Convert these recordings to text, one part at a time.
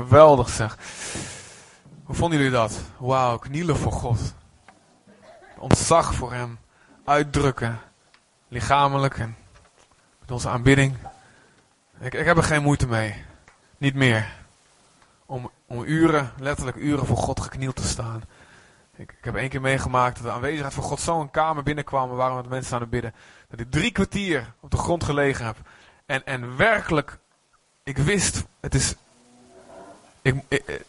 geweldig zeg. Hoe vonden jullie dat? Wauw, knielen voor God. Ontzag voor hem. Uitdrukken. Lichamelijk en met onze aanbidding. Ik, ik heb er geen moeite mee. Niet meer. Om, om uren, letterlijk uren voor God geknield te staan. Ik, ik heb één keer meegemaakt dat de aanwezigheid van God zo een kamer binnenkwam waar we mensen aan het bidden. Dat ik drie kwartier op de grond gelegen heb. En, en werkelijk, ik wist, het is. Ik, ik,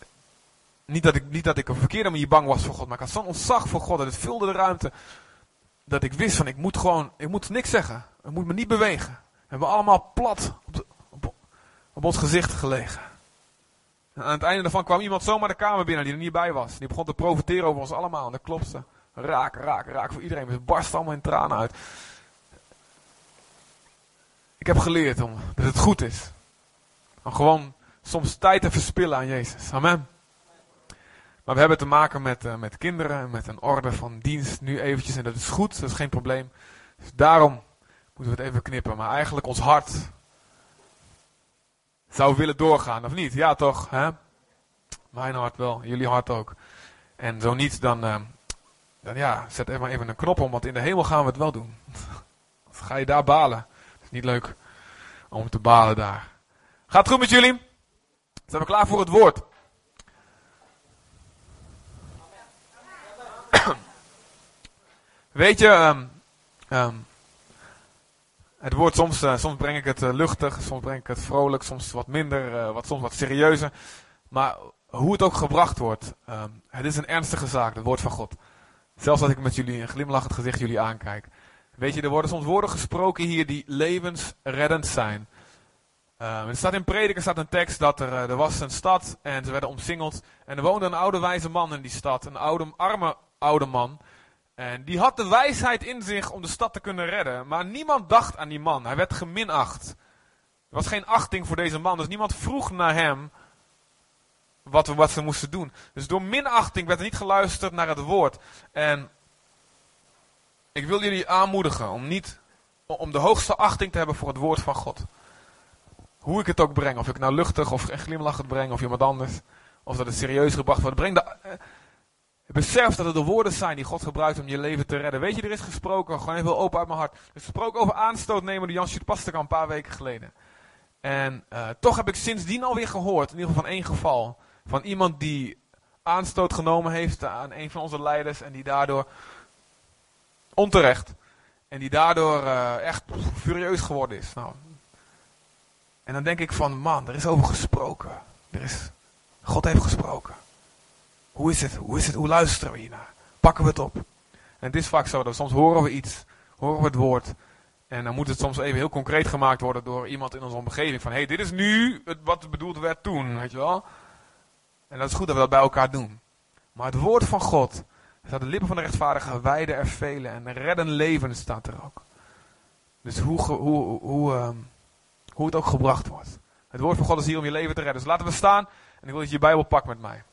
niet, dat ik, niet dat ik een verkeerde manier bang was voor God, maar ik had zo'n ontzag voor God. En het vulde de ruimte. Dat ik wist van, ik moet gewoon, ik moet niks zeggen. Ik moet me niet bewegen. We hebben allemaal plat op, op, ons gezicht gelegen. En aan het einde daarvan kwam iemand zomaar de kamer binnen die er niet bij was. Die begon te profiteren over ons allemaal. En dat klopte. Raak, raak, raak voor iedereen. Het barst allemaal in tranen uit. Ik heb geleerd om, dat het goed is. Om gewoon soms tijd te verspillen aan Jezus. Amen. Maar we hebben te maken met, uh, met kinderen, met een orde van dienst nu eventjes. En dat is goed, dat is geen probleem. Dus daarom moeten we het even knippen. Maar eigenlijk ons hart zou willen doorgaan, of niet? Ja toch? Hè? Mijn hart wel, jullie hart ook. En zo niet, dan, uh, dan ja, zet even even een knop om, want in de hemel gaan we het wel doen. ga je daar balen. Het is niet leuk om te balen daar. Gaat goed met jullie? Zijn we klaar voor het woord? Weet je, um, um, het woord soms, uh, soms breng ik het uh, luchtig, soms breng ik het vrolijk, soms wat minder, uh, wat, soms wat serieuzer. Maar hoe het ook gebracht wordt, um, het is een ernstige zaak, het woord van God. Zelfs als ik met jullie een glimlachend gezicht jullie aankijk. Weet je, er worden soms woorden gesproken hier die levensreddend zijn. Er staat in Prediker staat een tekst dat er, er was een stad en ze werden omsingeld. En er woonde een oude wijze man in die stad, een oude, arme oude man. En die had de wijsheid in zich om de stad te kunnen redden. Maar niemand dacht aan die man. Hij werd geminacht. Er was geen achting voor deze man. Dus niemand vroeg naar hem wat, we, wat ze moesten doen. Dus door minachting werd er niet geluisterd naar het woord. En ik wil jullie aanmoedigen om niet om de hoogste achting te hebben voor het woord van God. Hoe ik het ook breng. Of ik nou luchtig of glimlachend breng of iemand anders. Of dat het serieus gebracht wordt. Breng de, Besef dat het de woorden zijn die God gebruikt om je leven te redden. Weet je, er is gesproken, gewoon even open uit mijn hart. Er is gesproken over aanstoot nemen door Jan Sjoerd een paar weken geleden. En uh, toch heb ik sindsdien alweer gehoord, in ieder geval van één geval, van iemand die aanstoot genomen heeft aan een van onze leiders en die daardoor onterecht en die daardoor uh, echt furieus geworden is. Nou, en dan denk ik van, man, er is over gesproken. Er is, God heeft gesproken. Hoe is het? Hoe is het? Hoe luisteren we hiernaar? Pakken we het op? En het is vaak zo dat soms horen we iets, horen we het woord. En dan moet het soms even heel concreet gemaakt worden door iemand in onze omgeving. Van hé, hey, dit is nu het, wat bedoeld werd toen, weet je wel. En dat is goed dat we dat bij elkaar doen. Maar het woord van God, staat de lippen van de rechtvaardige wijden er velen. En redden leven staat er ook. Dus hoe, hoe, hoe, um, hoe het ook gebracht wordt. Het woord van God is hier om je leven te redden. Dus laten we staan. En ik wil dat je je Bijbel pakt met mij.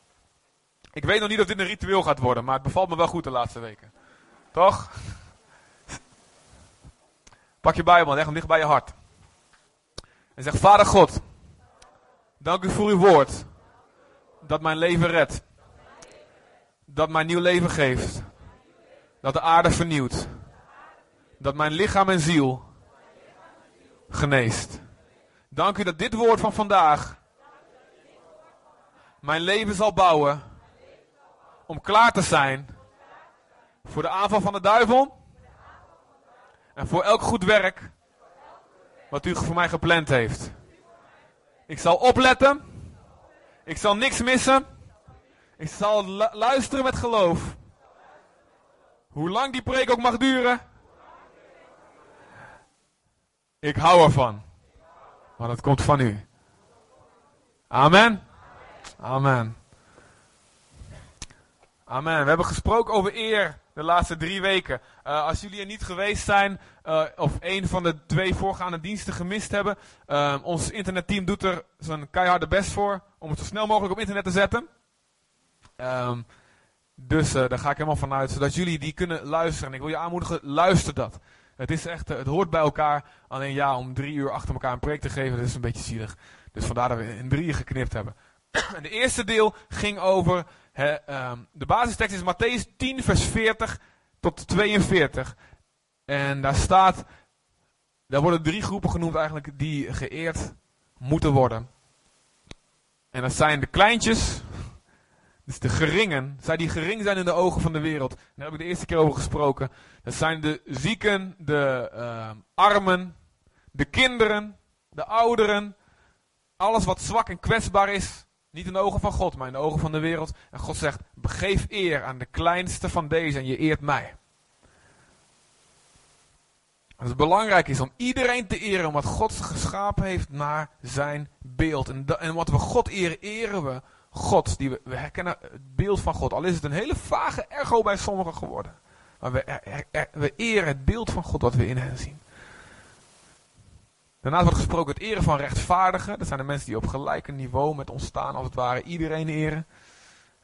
Ik weet nog niet of dit een ritueel gaat worden, maar het bevalt me wel goed de laatste weken. Toch? Pak je Bijbel en leg hem dicht bij je hart. En zeg, Vader God, dank u voor uw woord. Dat mijn leven redt. Dat mijn nieuw leven geeft. Dat de aarde vernieuwt. Dat mijn lichaam en ziel geneest. Dank u dat dit woord van vandaag mijn leven zal bouwen om klaar te zijn voor de aanval van de duivel en voor elk goed werk wat u voor mij gepland heeft. Ik zal opletten. Ik zal niks missen. Ik zal luisteren met geloof. Hoe lang die preek ook mag duren. Ik hou ervan. Maar dat komt van u. Amen. Amen. Amen. We hebben gesproken over eer de laatste drie weken. Uh, als jullie er niet geweest zijn, uh, of een van de twee voorgaande diensten gemist hebben, uh, ons internetteam doet er zijn keiharde best voor om het zo snel mogelijk op internet te zetten. Um, dus daar ga ik helemaal vanuit, zodat jullie die kunnen luisteren. En ik wil je aanmoedigen, luister dat. Het is echt, het hoort bij elkaar. Alleen ja, om drie uur achter elkaar een preek te geven, dat is een beetje zielig. Dus vandaar dat we in drieën geknipt hebben. En de eerste deel ging over, ehm, de basistekst is Matthäus 10 vers 40 tot 42. En daar staat, daar worden drie groepen genoemd eigenlijk die geëerd moeten worden. En dat zijn de kleintjes, dus de geringen, zij die gering zijn in de ogen van de wereld. Daar heb ik de eerste keer over gesproken. Dat zijn de zieken, de uh, armen, de kinderen, de ouderen. Alles wat zwak en kwetsbaar is. Niet in de ogen van God, maar in de ogen van de wereld. En God zegt, begeef eer aan de kleinste van deze en je eert mij. Dat het belangrijk is om iedereen te eren omdat God geschapen heeft naar zijn beeld. En, en wat we God eren, eren we God. Die we, we herkennen het beeld van God. Al is het een hele vage echo bij sommigen geworden. Maar we, we eren het beeld van God wat we in hen zien. Daarnaast wordt gesproken het eren van rechtvaardigen. Dat zijn de mensen die op gelijke niveau met ons staan, als het ware iedereen eren.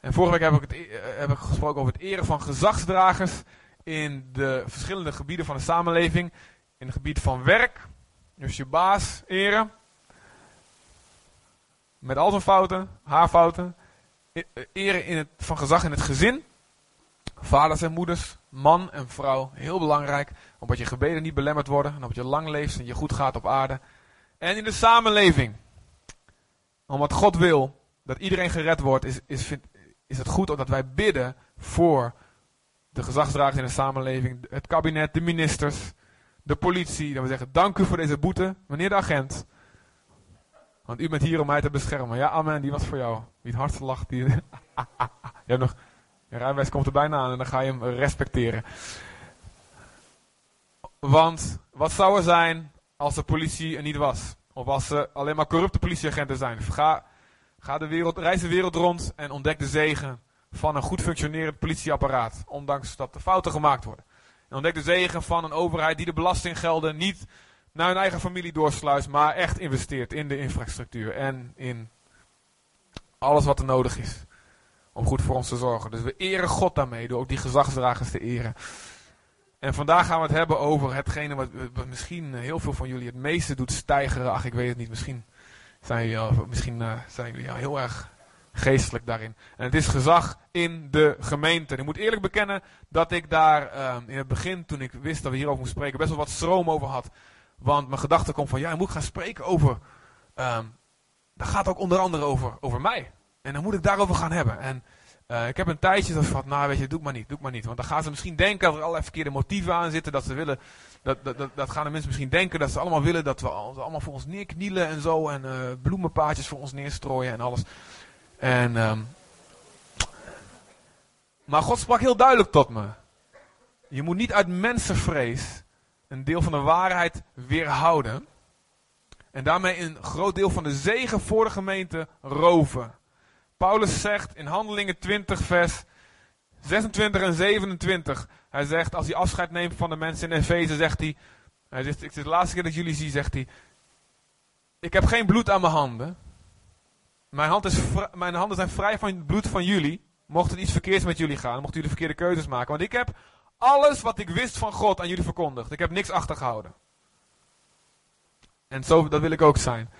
En vorige week heb ik, het, e- eh, heb ik gesproken over het eren van gezagsdragers in de verschillende gebieden van de samenleving. In het gebied van werk, dus je baas eren. Met al zijn fouten, haar fouten. E- eh, eren in het, van gezag in het gezin. Vaders en moeders, man en vrouw, heel belangrijk. Omdat je gebeden niet belemmerd worden. En omdat je lang leeft en je goed gaat op aarde. En in de samenleving. Omdat God wil dat iedereen gered wordt, is, is, is het goed dat wij bidden voor de gezagsdragers in de samenleving. Het kabinet, de ministers, de politie. Dat we zeggen, dank u voor deze boete, meneer de agent. Want u bent hier om mij te beschermen. Ja, amen, die was voor jou. Wie het hardst lacht, die... je hebt nog... Je rijbewijs komt er bijna aan en dan ga je hem respecteren. Want wat zou er zijn als de politie er niet was? Of als er alleen maar corrupte politieagenten zijn? Ga, ga de wereld, reis de wereld rond en ontdek de zegen van een goed functionerend politieapparaat. Ondanks dat er fouten gemaakt worden. En ontdek de zegen van een overheid die de belastinggelden niet naar hun eigen familie doorsluist, maar echt investeert in de infrastructuur en in alles wat er nodig is om goed voor ons te zorgen. Dus we eren God daarmee door ook die gezagsdragers te eren. En vandaag gaan we het hebben over hetgene wat, misschien heel veel van jullie het meeste doet stijgeren. Ach, ik weet het niet. Misschien zijn jullie, al, misschien, uh, zijn jullie al heel erg geestelijk daarin. En het is gezag in de gemeente. ik moet eerlijk bekennen dat ik daar uh, in het begin, toen ik wist dat we hierover moesten spreken, best wel wat stroom over had. Want mijn gedachte komt van, ja, ik moet gaan spreken over... Um, dat gaat ook onder andere over, over mij. En dan moet ik daarover gaan hebben. En uh, ik heb een tijdje dat van, nou weet je, doe maar niet, doe maar niet. Want dan gaan ze misschien denken dat er allerlei verkeerde motieven aan zitten. Dat ze willen, dat, dat, dat, dat gaan de mensen misschien denken dat ze allemaal willen dat we allemaal voor ons neerknielen en zo. En uh, bloemenpaadjes voor ons neerstrooien en alles. En, um, maar God sprak heel duidelijk tot me. Je moet niet uit mensenvrees een deel van de waarheid weerhouden. En daarmee een groot deel van de zegen voor de gemeente roven. Paulus zegt in Handelingen 20, vers 26 en 27. Hij zegt, als hij afscheid neemt van de mensen in Efeze, zegt hij. Hij zegt, het is de laatste keer dat ik jullie zie, zegt hij. Ik heb geen bloed aan mijn handen. Mijn, hand is mijn handen zijn vrij van het bloed van jullie. Mocht er iets verkeerds met jullie gaan, mochten jullie verkeerde keuzes maken. Want ik heb alles wat ik wist van God aan jullie verkondigd. Ik heb niks achtergehouden. En zo, dat wil ik ook zijn.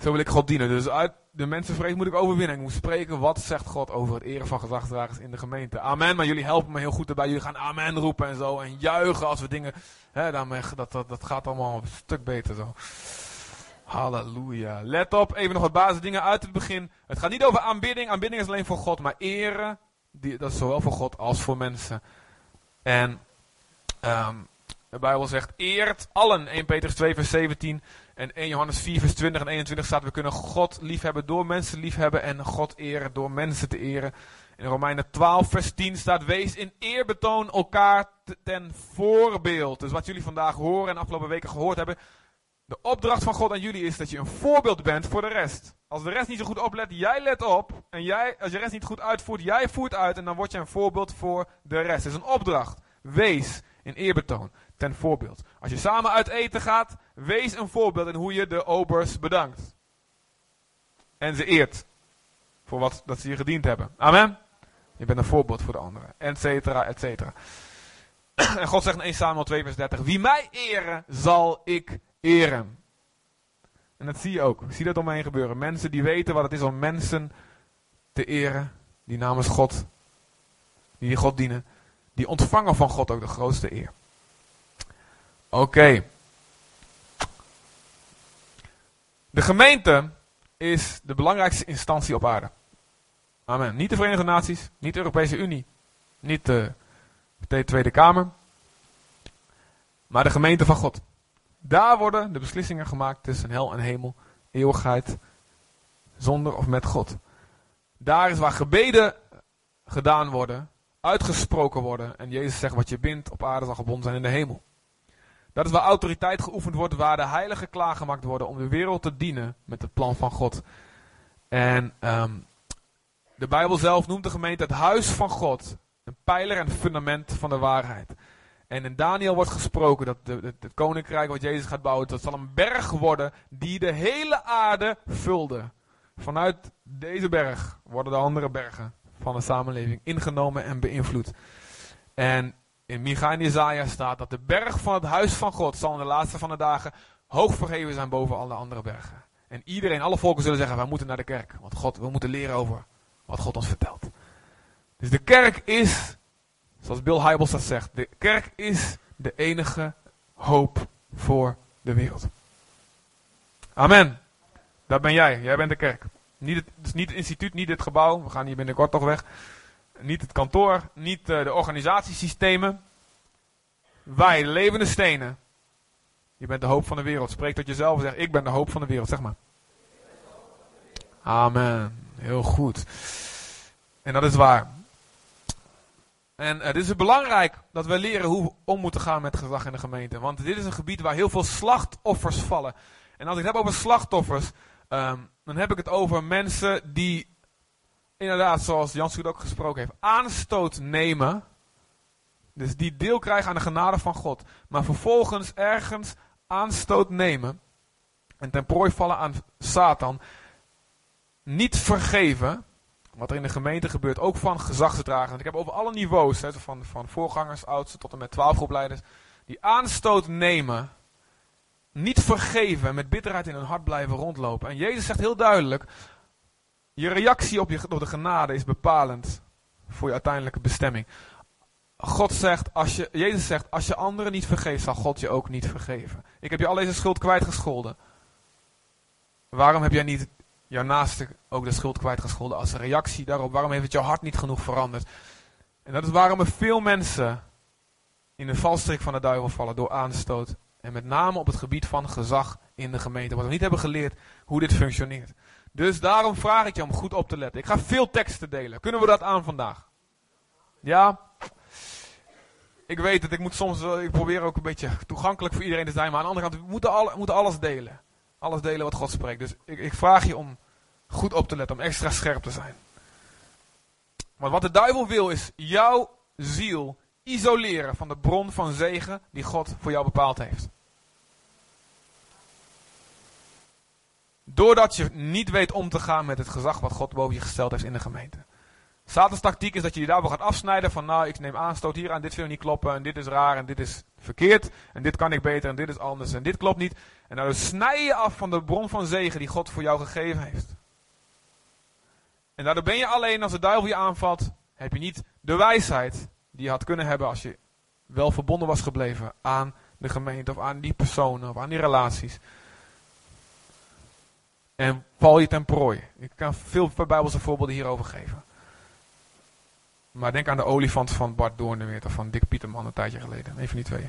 Zo wil ik God dienen. Dus uit de mensenvrees moet ik overwinnen. Ik moet spreken, wat zegt God over het eren van gezagsdragers in de gemeente. Amen, maar jullie helpen me heel goed erbij. Jullie gaan amen roepen en zo. En juichen als we dingen... Hè, daarmee, dat, dat, dat gaat allemaal een stuk beter zo. Halleluja. Let op, even nog wat basisdingen uit het begin. Het gaat niet over aanbidding. Aanbidding is alleen voor God. Maar eren, die, dat is zowel voor God als voor mensen. En um, de Bijbel zegt, eert allen. 1 Petrus 2 vers 17 en 1 Johannes 4 vers 20 en 21 staat, we kunnen God liefhebben door mensen liefhebben en God eren door mensen te eren. In Romeinen 12 vers 10 staat, wees in eerbetoon elkaar ten voorbeeld. Dus wat jullie vandaag horen en afgelopen weken gehoord hebben, de opdracht van God aan jullie is dat je een voorbeeld bent voor de rest. Als de rest niet zo goed oplet, jij let op. En jij, als je rest niet goed uitvoert, jij voert uit. En dan word je een voorbeeld voor de rest. Het is een opdracht. Wees in eerbetoon ten voorbeeld. Als je samen uit eten gaat, wees een voorbeeld in hoe je de obers bedankt. En ze eert. Voor wat dat ze je gediend hebben. Amen. Je bent een voorbeeld voor de anderen. Etcetera, etcetera. En God zegt in 1 Samuel 2 vers 30. Wie mij eren, zal ik eren. En dat zie je ook. Ik zie dat om me heen gebeuren. Mensen die weten wat het is om mensen te eren. Die namens God, die God dienen. Die ontvangen van God ook de grootste eer. Oké. De gemeente is de belangrijkste instantie op aarde. Amen. Niet de Verenigde Naties, niet de Europese Unie, niet de, de Tweede Kamer, maar de gemeente van God. Daar worden de beslissingen gemaakt tussen hel en hemel, eeuwigheid, zonder of met God. Daar is waar gebeden gedaan worden, uitgesproken worden. En Jezus zegt: Wat je bindt op aarde zal gebonden zijn in de hemel. Dat is waar autoriteit geoefend wordt, waar de heiligen klaargemaakt worden om de wereld te dienen met het plan van God. En um, de Bijbel zelf noemt de gemeente het huis van God, een pijler en fundament van de waarheid. En in Daniel wordt gesproken dat het koninkrijk wat Jezus gaat bouwen, dat zal een berg worden die de hele aarde vulde. Vanuit deze berg worden de andere bergen van de samenleving ingenomen en beïnvloed. En in Micha en Isaiah staat dat de berg van het huis van God zal in de laatste van de dagen hoog verheven zijn boven alle andere bergen. En iedereen, alle volken zullen zeggen, wij moeten naar de kerk. Want God, we moeten leren over wat God ons vertelt. Dus de kerk is, zoals Bill Hybels dat zegt, de kerk is de enige hoop voor de wereld. Amen. Dat ben jij. Jij bent de kerk. Niet het, dus niet het instituut, niet het gebouw. We gaan hier binnenkort toch weg. Niet het kantoor, niet uh, de organisatiesystemen. Wij, de levende stenen. Je bent de hoop van de wereld. Spreek tot jezelf en zeg: Ik ben de hoop van de wereld. Zeg maar. Amen. Heel goed. En dat is waar. En het is belangrijk dat we leren hoe we om moeten gaan met gezag in de gemeente. Want dit is een gebied waar heel veel slachtoffers vallen. En als ik het heb over slachtoffers, um, dan heb ik het over mensen die, inderdaad, zoals Jan Soet ook gesproken heeft, aanstoot nemen. Dus die deel krijgen aan de genade van God. Maar vervolgens ergens aanstoot nemen. En ten prooi vallen aan Satan niet vergeven. Wat er in de gemeente gebeurt, ook van gezagsdragers. Ik heb over alle niveaus, van, van voorgangers, oudsten tot en met twaalfgroepleiders, die aanstoot nemen, niet vergeven, met bitterheid in hun hart blijven rondlopen. En Jezus zegt heel duidelijk, je reactie op, je, op de genade is bepalend voor je uiteindelijke bestemming. God zegt, als je, Jezus zegt, als je anderen niet vergeeft, zal God je ook niet vergeven. Ik heb je al deze schuld kwijtgescholden. Waarom heb jij niet jouw naaste ook de schuld kwijtgescholden als reactie daarop. Waarom heeft het jouw hart niet genoeg veranderd? En dat is waarom er veel mensen in de valstrik van de duivel vallen door aanstoot. En met name op het gebied van gezag in de gemeente. Wat we niet hebben geleerd hoe dit functioneert. Dus daarom vraag ik je om goed op te letten. Ik ga veel teksten delen. Kunnen we dat aan vandaag? Ja? Ik weet het, ik moet soms, ik probeer ook een beetje toegankelijk voor iedereen te zijn. Maar aan de andere kant, we moeten, moeten alles delen alles delen wat God spreekt. Dus ik, ik vraag je om goed op te letten, om extra scherp te zijn. Want wat de duivel wil is jouw ziel isoleren van de bron van zegen die God voor jou bepaald heeft. Doordat je niet weet om te gaan met het gezag wat God boven je gesteld heeft in de gemeente. Satans tactiek is dat je je daarvoor gaat afsnijden van nou ik neem aanstoot hier aan, dit wil niet kloppen en dit is raar en dit is verkeerd en dit kan ik beter en dit is anders en dit klopt niet. En dan snij je af van de bron van zegen die God voor jou gegeven heeft. En daardoor ben je alleen als de duivel je aanvalt, heb je niet de wijsheid die je had kunnen hebben als je wel verbonden was gebleven aan de gemeente of aan die personen of aan die relaties. En val je ten prooi. Ik kan veel bijbelse voorbeelden hierover geven. Maar denk aan de olifant van Bart Doornweert of van Dick Pieterman een tijdje geleden. Even die twee.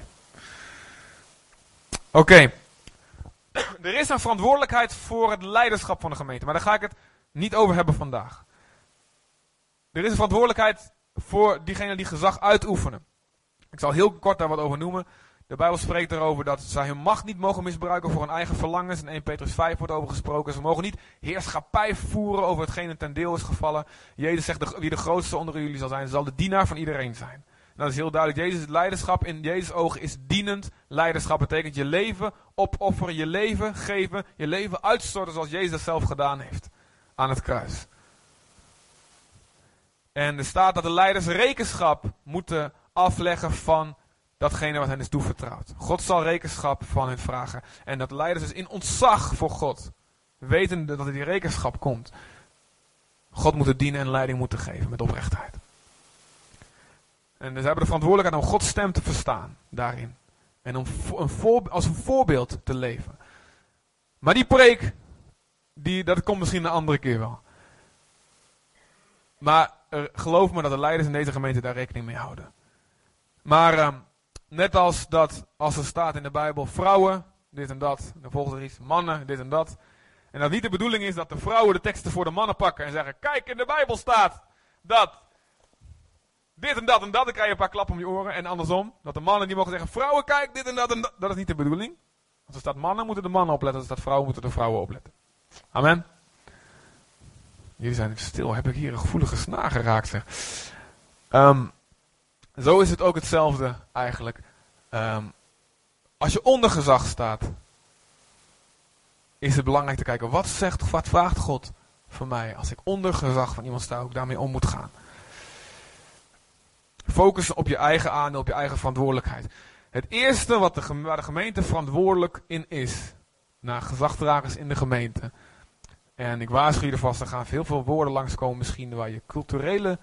Oké. Er is een verantwoordelijkheid voor het leiderschap van de gemeente. Maar daar ga ik het niet over hebben vandaag. Er is een verantwoordelijkheid voor diegenen die gezag uitoefenen. Ik zal heel kort daar wat over noemen. De Bijbel spreekt erover dat zij hun macht niet mogen misbruiken voor hun eigen verlangens. In 1 Petrus 5 wordt over gesproken. Ze mogen niet heerschappij voeren over hetgene ten deel is gevallen. Jezus zegt, wie de grootste onder jullie zal zijn, zal de dienaar van iedereen zijn. Dat is heel duidelijk. Jezus' leiderschap in Jezus' ogen is dienend leiderschap. Betekent je leven opofferen, je leven geven, je leven uitstorten zoals Jezus dat zelf gedaan heeft. Aan het kruis. En er staat dat de leiders rekenschap moeten afleggen van datgene wat hen is toevertrouwd. God zal rekenschap van hen vragen. En dat leiders dus in ontzag voor God, wetende dat er die rekenschap komt, God moeten dienen en leiding moeten geven met oprechtheid. En ze hebben de verantwoordelijkheid om Gods stem te verstaan daarin. En om een als een voorbeeld te leven. Maar die preek, die, dat komt misschien een andere keer wel. Maar geloof me dat de leiders in deze gemeente daar rekening mee houden. Maar uh, net als dat, als er staat in de Bijbel, vrouwen, dit en dat. Dan volgt er iets, mannen, dit en dat. En dat niet de bedoeling is dat de vrouwen de teksten voor de mannen pakken en zeggen, kijk in de Bijbel staat dat dit en dat en dat, dan krijg je een paar klappen om je oren. En andersom, dat de mannen die mogen zeggen, vrouwen kijk, dit en dat en dat. Dat is niet de bedoeling. Als er staat mannen, moeten de mannen opletten. Als er staat vrouwen, moeten de vrouwen opletten. Amen. Jullie zijn stil. Heb ik hier een gevoelige snaar geraakt, zeg. Zo is het ook hetzelfde eigenlijk. Ehm, als je onder gezag staat, is het belangrijk te kijken, wat zegt, wat vraagt God van mij als ik onder gezag van iemand sta, hoe ik daarmee om moet gaan. Focus op je eigen aandeel, op je eigen verantwoordelijkheid. Het eerste wat de, waar de gemeente verantwoordelijk in is, naar gezagdragers in de gemeente. En ik waarschuw je ervast, er gaan veel veel woorden langskomen misschien waar je culturele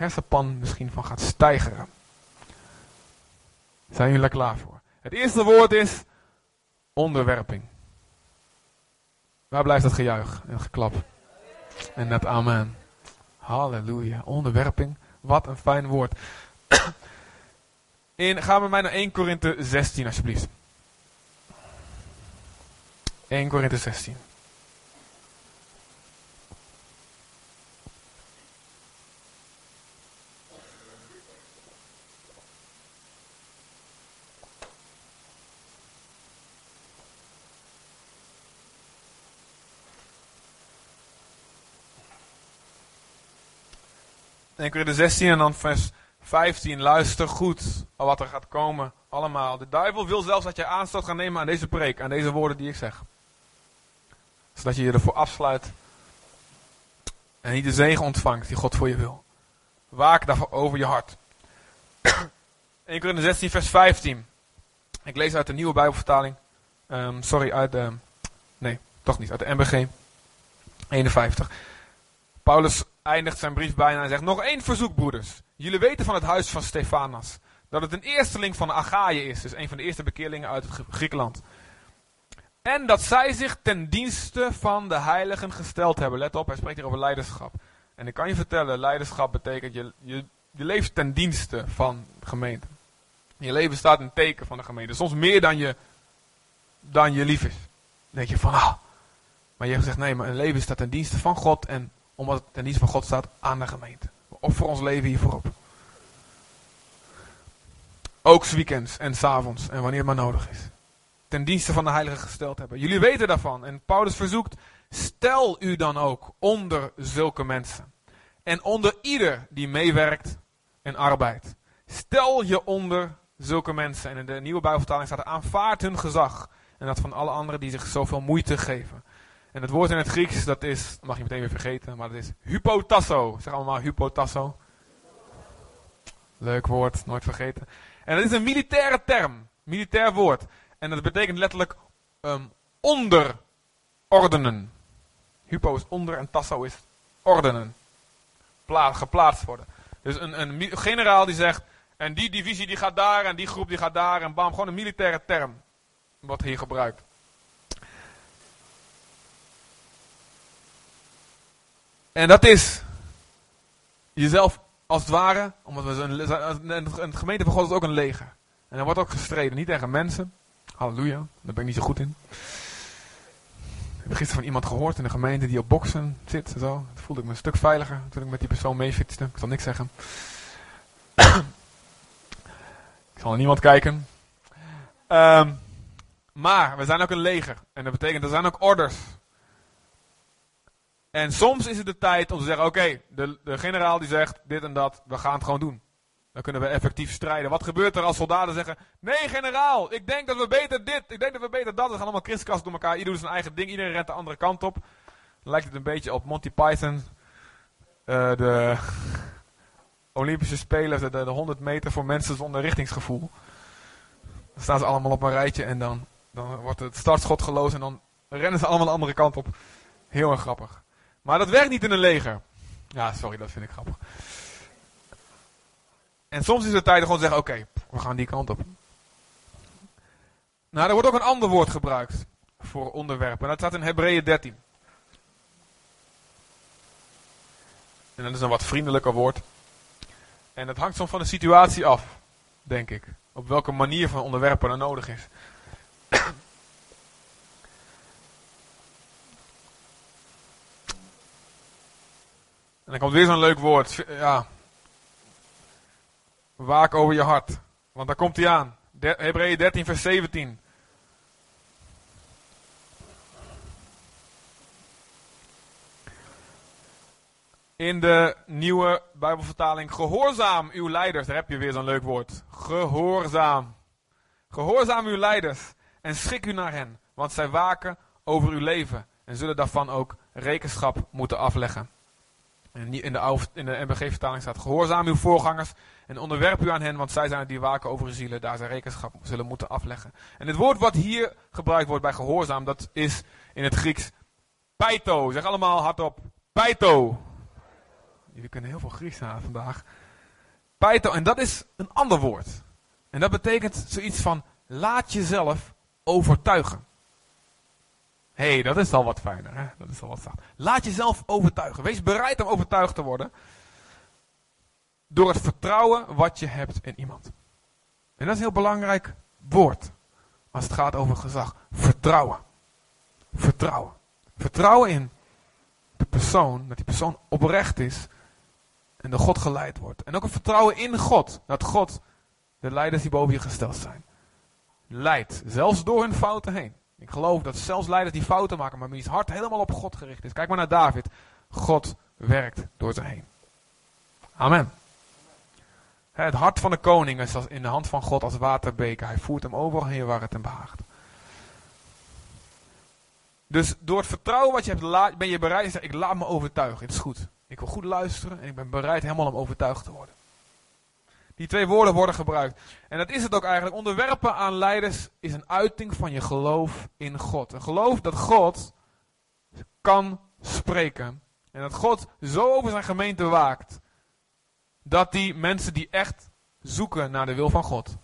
hersenpan misschien van gaat stijgeren. Zijn jullie er klaar voor? Het eerste woord is onderwerping. Waar blijft het gejuich en geklap? En net amen. Halleluja. Onderwerping. Wat een fijn woord. In, ga met mij naar 1 Korinthe 16 alsjeblieft. 1 Korinthe 16. 1 Korinther 16 en dan vers 15. Luister goed wat er gaat komen. Allemaal. De duivel wil zelfs dat je aanstoot gaat nemen aan deze preek. Aan deze woorden die ik zeg. Zodat je je ervoor afsluit. En niet de zegen ontvangt die God voor je wil. Waak daarvoor over je hart. 1 Korinther 16 vers 15. Ik lees uit de nieuwe Bijbelvertaling. Um, sorry, uit de... Nee, toch niet. Uit de MBG. 51. Paulus eindigt zijn brief bijna en zegt: Nog één verzoek, broeders. Jullie weten van het huis van Stefanas dat het een eersteling van Achaïe is, dus een van de eerste bekeerlingen uit het Griekenland. En dat zij zich ten dienste van de heiligen gesteld hebben. Let op, hij spreekt hier over leiderschap. En ik kan je vertellen, leiderschap betekent je, je, je leeft ten dienste van de gemeente. Je leven staat in teken van de gemeente. Soms meer dan je, dan je lief is. Dan denk je van, ah. Maar je gezegd, nee, mijn leven staat ten dienste van God en omdat het ten dienste van God staat aan de gemeente. We offeren ons leven hiervoor op. Ook weekends en s avonds en wanneer het maar nodig is. Ten dienste van de heilige gesteld hebben. Jullie weten daarvan. En Paulus verzoekt, stel u dan ook onder zulke mensen. En onder ieder die meewerkt en arbeidt. Stel je onder zulke mensen. En in de nieuwe Bijbelvertaling staat er aanvaard hun gezag. En dat van alle anderen die zich zoveel moeite geven. En het woord in het Grieks, dat is, mag je meteen weer vergeten, maar dat is hypotasso. Zeg allemaal hypotasso. Leuk woord, nooit vergeten. En dat is een militaire term, militair woord. En dat betekent letterlijk um, onderordenen. Hypo is onder en tasso is ordenen. Pla geplaatst worden. Dus een, een generaal die zegt, en die divisie die gaat daar, en die groep die gaat daar, en bam, gewoon een militaire term. Wat hier gebruikt. En dat is jezelf als het ware, omdat we een, een gemeente van God is ook een leger. En er wordt ook gestreden, niet tegen mensen. Halleluja, daar ben ik niet zo goed in. Ik heb gisteren van iemand gehoord in de gemeente die op boksen zit. Zo. Voelde ik me een stuk veiliger toen ik met die persoon meefietste. Ik zal niks zeggen. ik zal naar niemand kijken. Um, maar we zijn ook een leger. En dat betekent, er zijn ook orders. En soms is het de tijd om te zeggen: oké, de, de generaal die zegt dit en dat, we gaan het gewoon doen. Dan kunnen we effectief strijden. Wat gebeurt er als soldaten zeggen: Nee, generaal, ik denk dat we beter dit, ik denk dat we beter dat. We gaan allemaal kriskast door elkaar. Iedereen doet zijn eigen ding, iedereen rent de andere kant op. Dan lijkt het een beetje op Monty Python. Uh, de Olympische Spelen, de, de, de 100 meter voor mensen zonder richtingsgevoel. Dan staan ze allemaal op een rijtje en dan, dan wordt het startschot geloosd en dan rennen ze allemaal de andere kant op. Heel erg grappig. Maar dat werkt niet in een leger. Ja, sorry, dat vind ik grappig. En soms is het tijd om gewoon te zeggen, oké, we gaan die kant op. Nou, er wordt ook een ander woord gebruikt voor onderwerpen. Dat staat in Hebreeën 13. En dat is een wat vriendelijker woord. En het hangt soms van de situatie af, denk ik. Op welke manier van onderwerpen er nodig is. Dan komt weer zo'n leuk woord. Ja. Waak over je hart. Want daar komt hij aan. Hebreeën 13, vers 17. In de nieuwe Bijbelvertaling, gehoorzaam uw leiders. Daar heb je weer zo'n leuk woord. Gehoorzaam. Gehoorzaam uw leiders en schik u naar hen, want zij waken over uw leven en zullen daarvan ook rekenschap moeten afleggen. In de, in de MBG-vertaling staat: Gehoorzaam uw voorgangers en onderwerp u aan hen, want zij zijn het die waken over uw zielen, daar zij rekenschap zullen moeten afleggen. En het woord wat hier gebruikt wordt bij gehoorzaam, dat is in het Grieks paito. Zeg allemaal hardop: paito. Jullie kunnen heel veel Grieks aan vandaag. Paito, en dat is een ander woord. En dat betekent zoiets van: laat jezelf overtuigen hey, dat is al wat fijner. Hè? Dat is al wat zacht. Laat jezelf overtuigen. Wees bereid om overtuigd te worden. Door het vertrouwen wat je hebt in iemand. En dat is een heel belangrijk woord. Als het gaat over gezag. Vertrouwen. Vertrouwen. Vertrouwen in de persoon. Dat die persoon oprecht is. En door God geleid wordt. En ook een vertrouwen in God. Dat God de leiders die boven je gesteld zijn. Leidt. Zelfs door hun fouten heen. Ik geloof dat zelfs leiders die fouten maken, maar wiens hart helemaal op God gericht is. Kijk maar naar David. God werkt door ze heen. Amen. Het hart van de koning is in de hand van God als waterbeker. Hij voert hem overal heen waar het hem behaagt. Dus door het vertrouwen wat je hebt, ben je bereid te zeggen, ik laat me overtuigen. Het is goed. Ik wil goed luisteren en ik ben bereid helemaal om overtuigd te worden. Die twee woorden worden gebruikt. En dat is het ook eigenlijk. Onderwerpen aan leiders is een uiting van je geloof in God. Een geloof dat God kan spreken. En dat God zo over zijn gemeente waakt. Dat die mensen die echt zoeken naar de wil van God.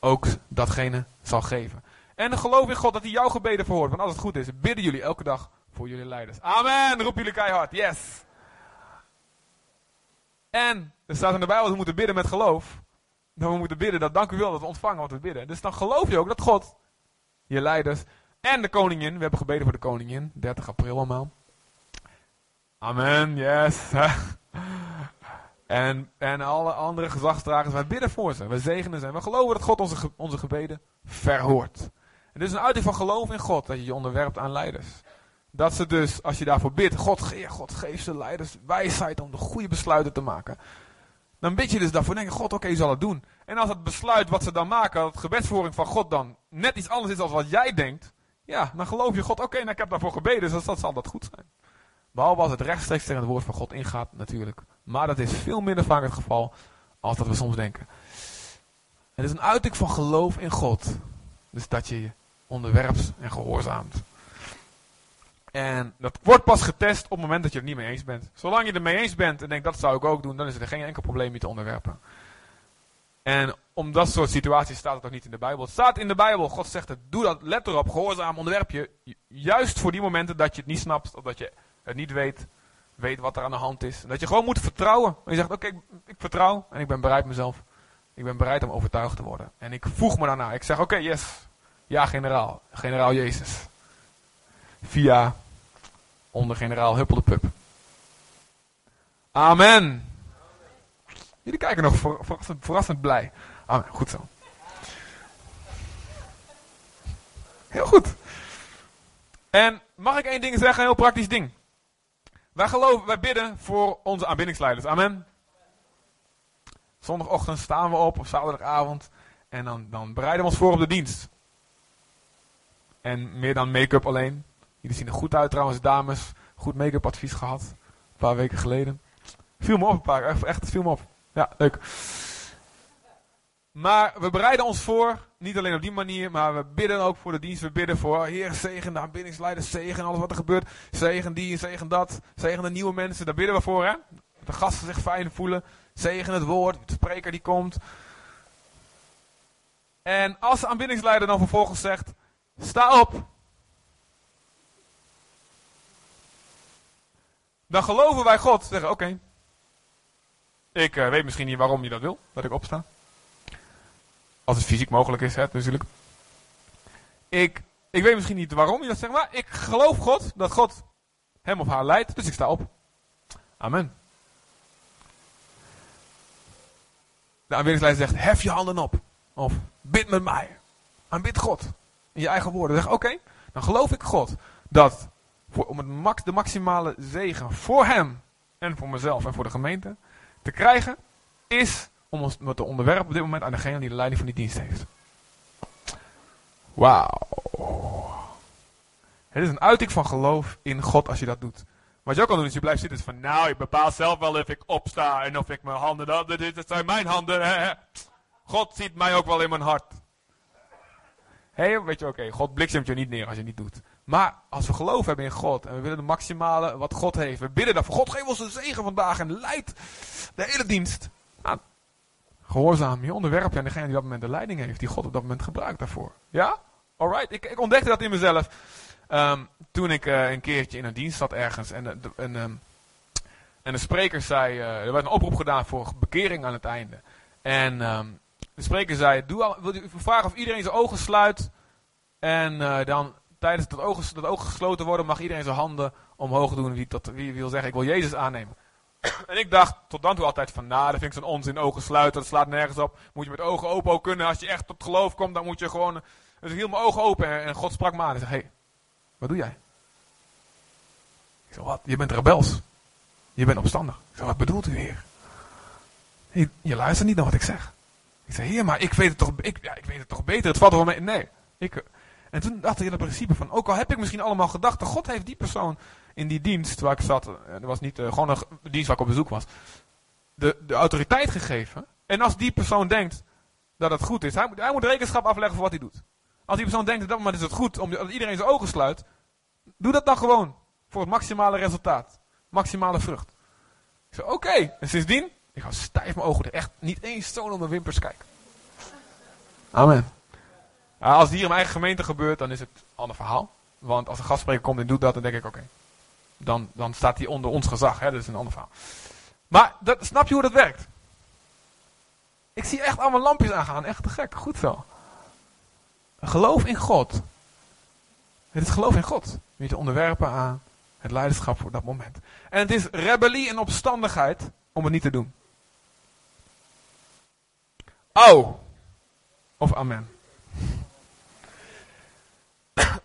Ook datgene zal geven. En geloof in God dat hij jouw gebeden verhoort. Want als het goed is, bidden jullie elke dag voor jullie leiders. Amen. Roep jullie keihard. Yes. En er staat in de Bijbel dat we moeten bidden met geloof. Dat we moeten bidden, dat dank u wel dat we ontvangen wat we bidden. Dus dan geloof je ook dat God, je leiders en de koningin, we hebben gebeden voor de koningin, 30 april allemaal. Amen, yes. en, en alle andere gezagsdragers, wij bidden voor ze, we zegenen ze. En we geloven dat God onze, onze gebeden verhoort. En dit is een uiting van geloof in God, dat je je onderwerpt aan leiders. Dat ze dus, als je daarvoor bidt, God, ge God geef ze leiders wijsheid om de goede besluiten te maken. Dan bid je dus daarvoor denk je, God, oké, je zal het doen. En als het besluit wat ze dan maken, dat gebedsvoering van God dan net iets anders is dan wat jij denkt. Ja, dan geloof je God, oké, nou ik heb daarvoor gebeden, dus dat zal dat goed zijn. Behalve als het rechtstreeks tegen het woord van God ingaat, natuurlijk. Maar dat is veel minder vaak het geval als dat we soms denken. Het is een uiting van geloof in God. Dus dat je je onderwerpt en gehoorzaamt. En dat wordt pas getest op het moment dat je het niet mee eens bent. Zolang je het mee eens bent en denkt dat zou ik ook doen, dan is er geen enkel probleem je te onderwerpen. En om dat soort situaties staat het ook niet in de Bijbel. Het staat in de Bijbel, God zegt het, doe dat, let erop, gehoorzaam, onderwerp je. Juist voor die momenten dat je het niet snapt, of dat je het niet weet, weet wat er aan de hand is. En dat je gewoon moet vertrouwen. En je zegt, oké, ik, ik, vertrouw en ik ben bereid mezelf. Ik ben bereid om overtuigd te worden. En ik voeg me daarna. Ik zeg, oké, yes. Ja, generaal. Generaal Jezus. Via onder generaal Huppel de Pup. Amen. Jullie kijken nog verrassend, blij. Amen, goed zo. Heel goed. En mag ik één ding zeggen, een heel praktisch ding. Wij geloven, wij bidden voor onze aanbiddingsleiders. Amen. Zondagochtend staan we op, of zaterdagavond. En dan, dan bereiden we ons voor op de dienst. En meer dan make-up alleen. Jullie zien er goed uit trouwens, dames. Goed make-up advies gehad. Een paar weken geleden. Viel me op een paar, echt, echt viel me op. Ja, leuk. Maar we bereiden ons voor, niet alleen op die manier, maar we bidden ook voor de dienst. We bidden voor, Heer, zegen de aanbiddingsleiders, zegen alles wat er gebeurt. Zegen die, zegen dat, zegen de nieuwe mensen. Daar bidden we voor, hè. De gasten zich fijn voelen. Zegen het woord, de spreker die komt. En als de aanbiddingsleider dan vervolgens zegt, sta op. Dan geloven wij God. Zeggen, oké. Ik uh, weet misschien niet waarom je dat wil, dat ik opsta. Als het fysiek mogelijk is, hè, natuurlijk. Ik, ik weet misschien niet waarom je dat zegt, maar ik geloof God, dat God hem of haar leidt, dus ik sta op. Amen. De aanbiddingsleider zegt, hef je handen op. Of bid met mij. Aanbid God. In je eigen woorden. Zeg, oké, dan geloof ik God dat voor, om het max, de maximale zegen voor hem en voor mezelf en voor de gemeente te krijgen, is om ons te onderwerpen op dit moment aan degene die de leiding van die dienst heeft. Wauw. Het is een uiting van geloof in God als je dat doet. Wat je ook kan doen is je blijft zitten van, nou, ik bepaal zelf wel of ik opsta en of ik mijn handen, dat, dit zijn mijn handen. God ziet mij ook wel in mijn hart. Hé, hey, weet je, oké, God bliksemt je niet neer als je niet doet. Maar als we geloof hebben in God en we willen de maximale wat God heeft, we bidden daarvoor. God geef ons een zegen vandaag en leidt de hele dienst. Nou, gehoorzaam, je onderwerp je aan degene die op dat moment de leiding heeft, die God op dat moment gebruikt daarvoor. Ja? Alright, ik, ik ontdekte dat in mezelf. Um, toen ik uh, een keertje in een dienst zat ergens en, de, en, um, en de spreker zei, uh, er werd een oproep gedaan voor bekering aan het einde. En um, de spreker zei, doe wil u vragen of iedereen zijn ogen sluit en uh, dan tijdens dat ogen, dat ogen gesloten worden mag iedereen zijn handen omhoog doen wie, wie wil zeggen ik wil Jezus aannemen. en ik dacht tot dan toe altijd van, nou, dat vind ik zo'n onzin, ogen sluiten, dat slaat nergens op. Moet je met ogen open ook kunnen. Als je echt tot geloof komt, dan moet je gewoon... Dus ik hield mijn ogen open en, God sprak me aan en zei, hey, wat doe jij? Ik zei, wat? Je bent rebels. Je bent opstandig. Ik zei, wat bedoelt u, heer? Je, je luistert niet naar wat ik zeg. Ik zei, heer, maar ik weet het toch, ik, ja, ik weet het toch beter. Het valt wel mee. Nee. Ik, en toen dacht ik in het principe van, ook al heb ik misschien allemaal gedachten, God heeft die persoon in die dienst waar ik zat, dat was niet uh, gewoon een dienst waar ik op bezoek was, de, de autoriteit gegeven. En als die persoon denkt dat het goed is, hij moet, hij moet rekenschap afleggen voor wat hij doet. Als die persoon denkt dat dat moment is het goed, omdat iedereen zijn ogen sluit, doe dat dan gewoon. Voor het maximale resultaat. Maximale vrucht. Ik zei, oké. En sindsdien, ik ga stijf mijn ogen er echt niet eens zo onder mijn wimpers kijken. Amen. Als het hier in mijn eigen gemeente gebeurt, dan is het een ander verhaal. Want als een gastspreker komt en doet dat, dan denk ik, oké. Dan, dan staat hij onder ons gezag. Hè? Dat is een ander verhaal. Maar dat, snap je hoe dat werkt? Ik zie echt allemaal lampjes aangaan. Echt te gek. Goed zo. Geloof in God. Het is geloof in God. Je te onderwerpen aan het leiderschap voor dat moment. En het is rebellie en opstandigheid om het niet te doen. Oh. Of amen.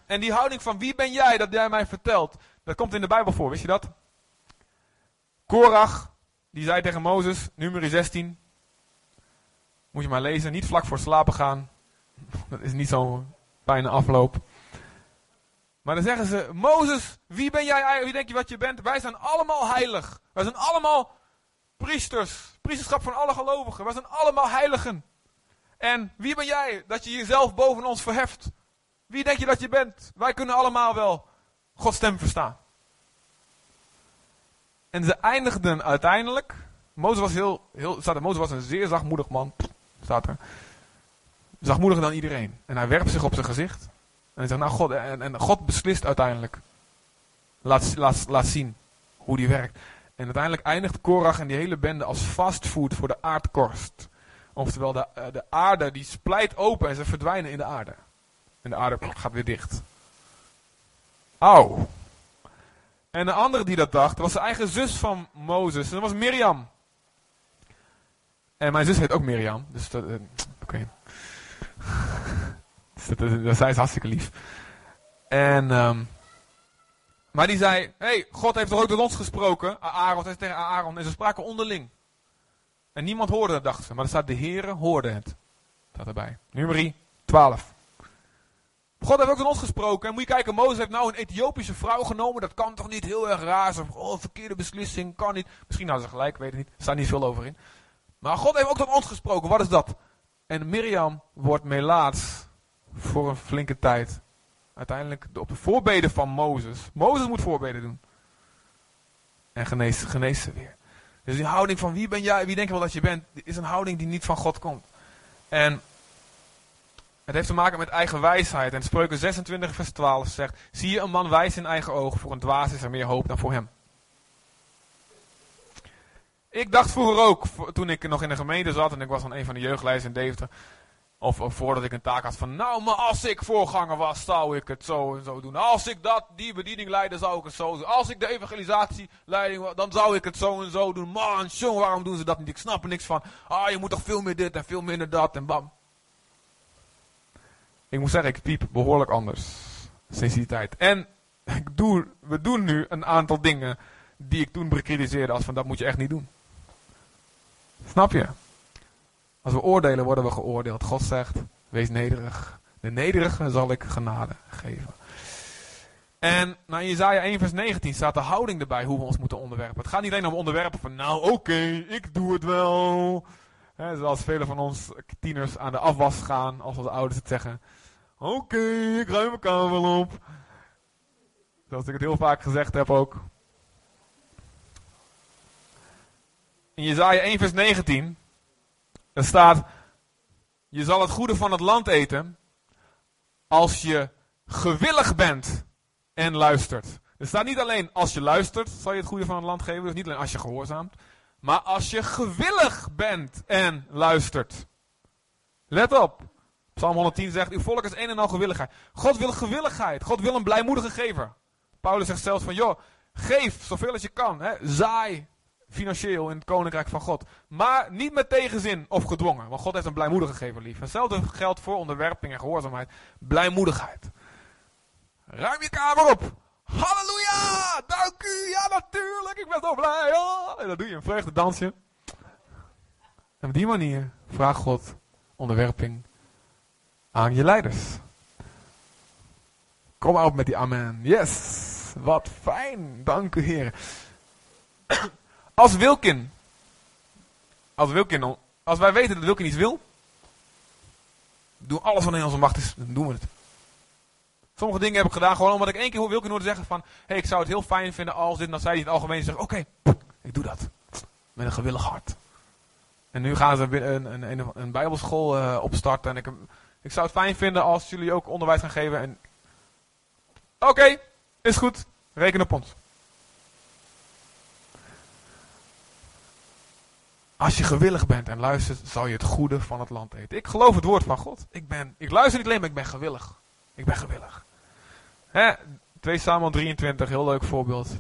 En die houding van wie ben jij dat jij mij vertelt, dat komt in de Bijbel voor, wist je dat? Korach, die zei tegen Mozes, nummer 16, moet je maar lezen, niet vlak voor slapen gaan. Dat is niet zo'n fijne afloop. Maar dan zeggen ze, Mozes, wie ben jij, wie denk je wat je bent? Wij zijn allemaal heilig. Wij zijn allemaal priesters. Priesterschap van alle gelovigen. Wij zijn allemaal heiligen. En wie ben jij dat je jezelf boven ons verheft? Wie denk je dat je bent? Wij kunnen allemaal wel Gods stem verstaan. En ze eindigden uiteindelijk. Mozes was heel, heel staat er, Mozes was een zeer zachtmoedig man. Staat er. Zachtmoediger dan iedereen. En hij werpt zich op zijn gezicht. En hij zegt, nou God, en, en God beslist uiteindelijk. Laat, laat, laat zien hoe die werkt. En uiteindelijk eindigt Korach en die hele bende als fastfood voor de aardkorst. Oftewel, de, de aarde die splijt open en ze verdwijnen in de aarde. En de aarde gaat weer dicht. Auw. En de andere die dat dacht, was de eigen zus van Mozes. En dat was Mirjam. En mijn zus heet ook Mirjam. Dus dat, uh, oké. dus dat, dat, zij is hartstikke lief. En, um, maar die zei, hey, God heeft toch ook tot ons gesproken? Aaron zei tegen Aaron. En ze spraken onderling. En niemand hoorde het, dachten ze. Maar er staat, de Heere hoorde het. Dat erbij. Nummer 12. God heeft ook tot ons gesproken. En moet je kijken, Mozes heeft nou een Ethiopische vrouw genomen. Dat kan toch niet heel erg raar zijn. Oh, verkeerde beslissing, kan niet. Misschien hadden ze gelijk, weet ik niet. Er staat niet veel over in. Maar God heeft ook tot ons gesproken. Wat is dat? En Mirjam wordt melaats voor een flinke tijd. Uiteindelijk op de voorbeden van Mozes. Mozes moet voorbeden doen. En geneest, geneest ze weer. Dus die houding van wie ben jij, wie denk je wel dat je bent, is een houding die niet van God komt. En het heeft te maken met eigen wijsheid. En Spreuken 26 vers 12 zegt, zie je een man wijs in eigen ogen, voor een dwaas is er meer hoop dan voor hem. Ik dacht vroeger ook, toen ik nog in de gemeente zat en ik was dan een van de jeugdleiders in Deventer, of, voordat ik een taak had van, nou, maar als ik voorganger was, zou ik het zo en zo doen. Als ik dat, die bediening leidde, zou ik het zo doen. Als ik de evangelisatieleiding was, dan zou ik het zo en zo doen. Man, jong, waarom doen ze dat niet? Ik snap er niks van. Ah, je moet toch veel meer dit en veel minder dat en bam. Ik moet zeggen, ik piep behoorlijk anders sinds die tijd. En ik doe, we doen nu een aantal dingen die ik toen bekritiseerde als van dat moet je echt niet doen. Snap je? Als we oordelen, worden we geoordeeld. God zegt, wees nederig. De nederige zal ik genade geven. En nou, in Jezaja 1 vers 19 staat de houding erbij hoe we ons moeten onderwerpen. Het gaat niet alleen om onderwerpen van, nou oké, ik doe het wel. Zoals velen van ons tieners aan de afwas gaan, als onze ouders het zeggen. Oké, ik ruim mijn kamer wel op. Zoals ik het heel vaak gezegd heb ook. In Jezaja 1 vers 19 er staat, je zal het goede van het land eten als je gewillig bent en luistert. Er staat niet alleen als je luistert, zal je het goede van het land geven. Dus niet alleen als je gehoorzaamt. Maar als je gewillig bent en luistert. Let op. Psalm 110 zegt, uw volk is een en al gewilligheid. God wil gewilligheid. God wil een blijmoedige gever. Paulus zegt zelfs van, joh, geef zoveel als je kan. Hè. Zaai financieel in het koninkrijk van God. Maar niet met tegenzin of gedwongen. Want God heeft een blijmoedige gegeven lief. Hetzelfde geldt voor onderwerping en gehoorzaamheid. Blijmoedigheid. Ruim je kamer op. Halleluja! Dank u! Ja, natuurlijk! Ik ben zo blij! Oh. En dan doe je een vreugdedansje. En op die manier vraag God onderwerping aan je leiders. Kom op met die amen. Yes! Wat fijn! Dank u, Heer. Als Wilkin. Als Wilkin. Als wij weten dat Wilkin iets wil. Doen alles wat in onze macht is. Dan doen we het. Sommige dingen heb ik gedaan gewoon omdat ik één keer hoorde zeggen van. Hey, ik zou het heel fijn vinden als dit. En dan zei hij in het algemeen zeggen. Oké, ik doe dat. Met een gewillig hart. En nu gaan ze een, een, een, een bijbelschool uh, opstarten. En ik, ik zou het fijn vinden als jullie ook onderwijs gaan geven. En Oké, is goed. Reken op ons. Als je gewillig bent en luistert, zal je het goede van het land eten. Ik geloof het woord van God. Ik, ben, ik luister niet alleen, maar ik ben gewillig. Ik ben gewillig. Hè? 2 Samuel 23, heel leuk voorbeeld.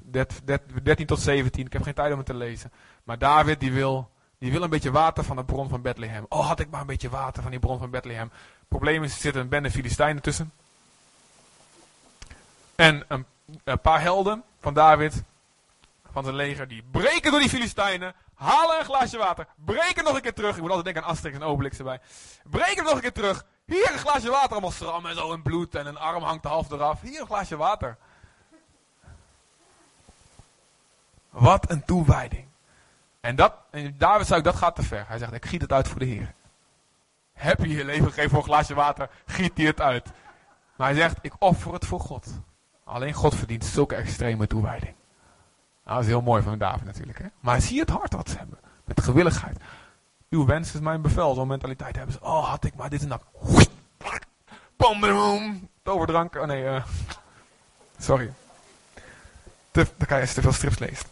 13 tot 17. Ik heb geen tijd om het te lezen. Maar David die wil, die wil een beetje water van de bron van Bethlehem. Oh, had ik maar een beetje water van die bron van Bethlehem. Probleem is, er zitten een bende Filistijnen tussen. En een, een paar helden van David, van zijn leger, die breken door die Filistijnen. Halen een glaasje water. Breken nog een keer terug. Ik moet altijd denken aan Asterix en Obelix erbij. Breken nog een keer terug. Hier een glaasje water. Allemaal stram en zo in bloed. En een arm hangt half eraf. Hier een glaasje water. Wat een toewijding. En, dat, en David zei, dat gaat te ver. Hij zegt, ik giet het uit voor de Heer. Heb je je leven gegeven voor een glaasje water, giet hij het uit. Maar hij zegt, ik offer het voor God. Alleen God verdient zulke extreme toewijding. Nou, dat is heel mooi van David natuurlijk. Hè? Maar zie het hart wat ze hebben. Met gewilligheid. Uw wens is mijn bevel. Zo'n mentaliteit hebben ze. Oh, had ik maar dit en dat. Boom. Toverdrank. Oh nee, uh, sorry. Te, dan kan je te veel strips leest.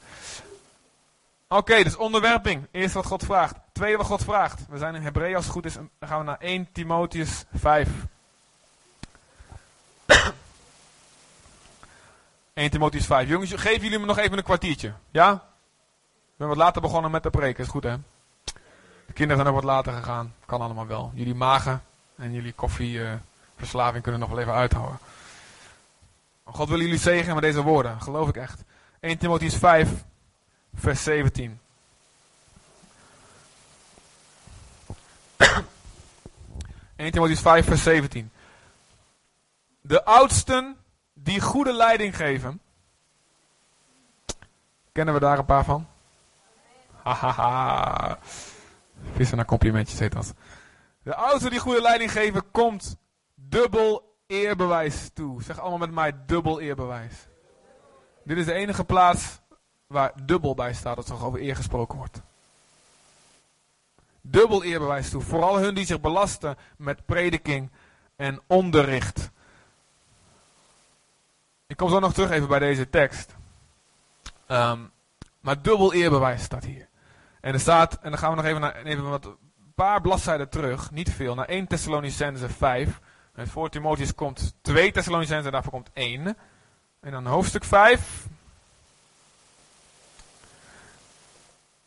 Oké, dus onderwerping. Eerst wat God vraagt. Tweede wat God vraagt. We zijn in Hebreeën als het goed is. Dan gaan we naar 1 Timotheus 5. 1 Timotheus 5. Jongens, geven jullie me nog even een kwartiertje. Ja? Ik ben wat later begonnen met de preken. Is goed, hè? De kinderen zijn ook wat later gegaan. Kan allemaal wel. Jullie magen en jullie koffieverslaving kunnen nog wel even uithouden. God wil jullie zegenen met deze woorden. Geloof ik echt. 1 Timotheus 5, vers 17. 1 Timotheus 5, vers 17. De oudsten die goede leiding geven. Kennen we daar een paar van? Hahaha. Vissen naar complimentjes heet dat. De oudsten die goede leiding geven, komt dubbel eerbewijs toe. Zeg allemaal met mij dubbel eerbewijs. Dit is de enige plaats waar dubbel bij staat als er over eer gesproken wordt. Dubbel eerbewijs toe. Vooral hun die zich belasten met prediking en onderricht. Ik kom zo nog terug even bij deze tekst. Ehm, maar dubbel eerbewijs staat hier. En er staat, en dan gaan we nog even naar even wat, een paar bladzijden terug, niet veel, naar 1 Thessalonicense 5. En voor Timotheus komt 2 Thessalonicense en daarvoor komt 1. En dan hoofdstuk 5.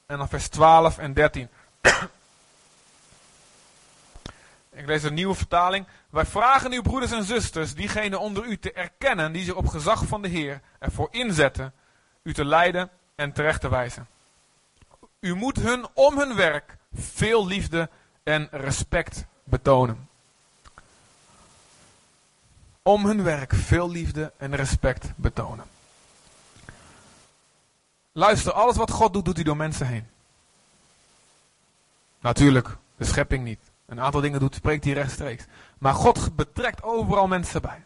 En dan vers 12 en 13. Ik lees een nieuwe vertaling. Wij vragen uw broeders en zusters, diegenen onder u te erkennen die zich op gezag van de Heer ervoor inzetten, u te leiden en terecht te wijzen. U moet hun om hun werk veel liefde en respect betonen. Om hun werk veel liefde en respect betonen. Luister, alles wat God doet, doet hij door mensen heen. Natuurlijk, de schepping niet. Een aantal dingen doet, spreekt hij rechtstreeks. Maar God betrekt overal mensen bij.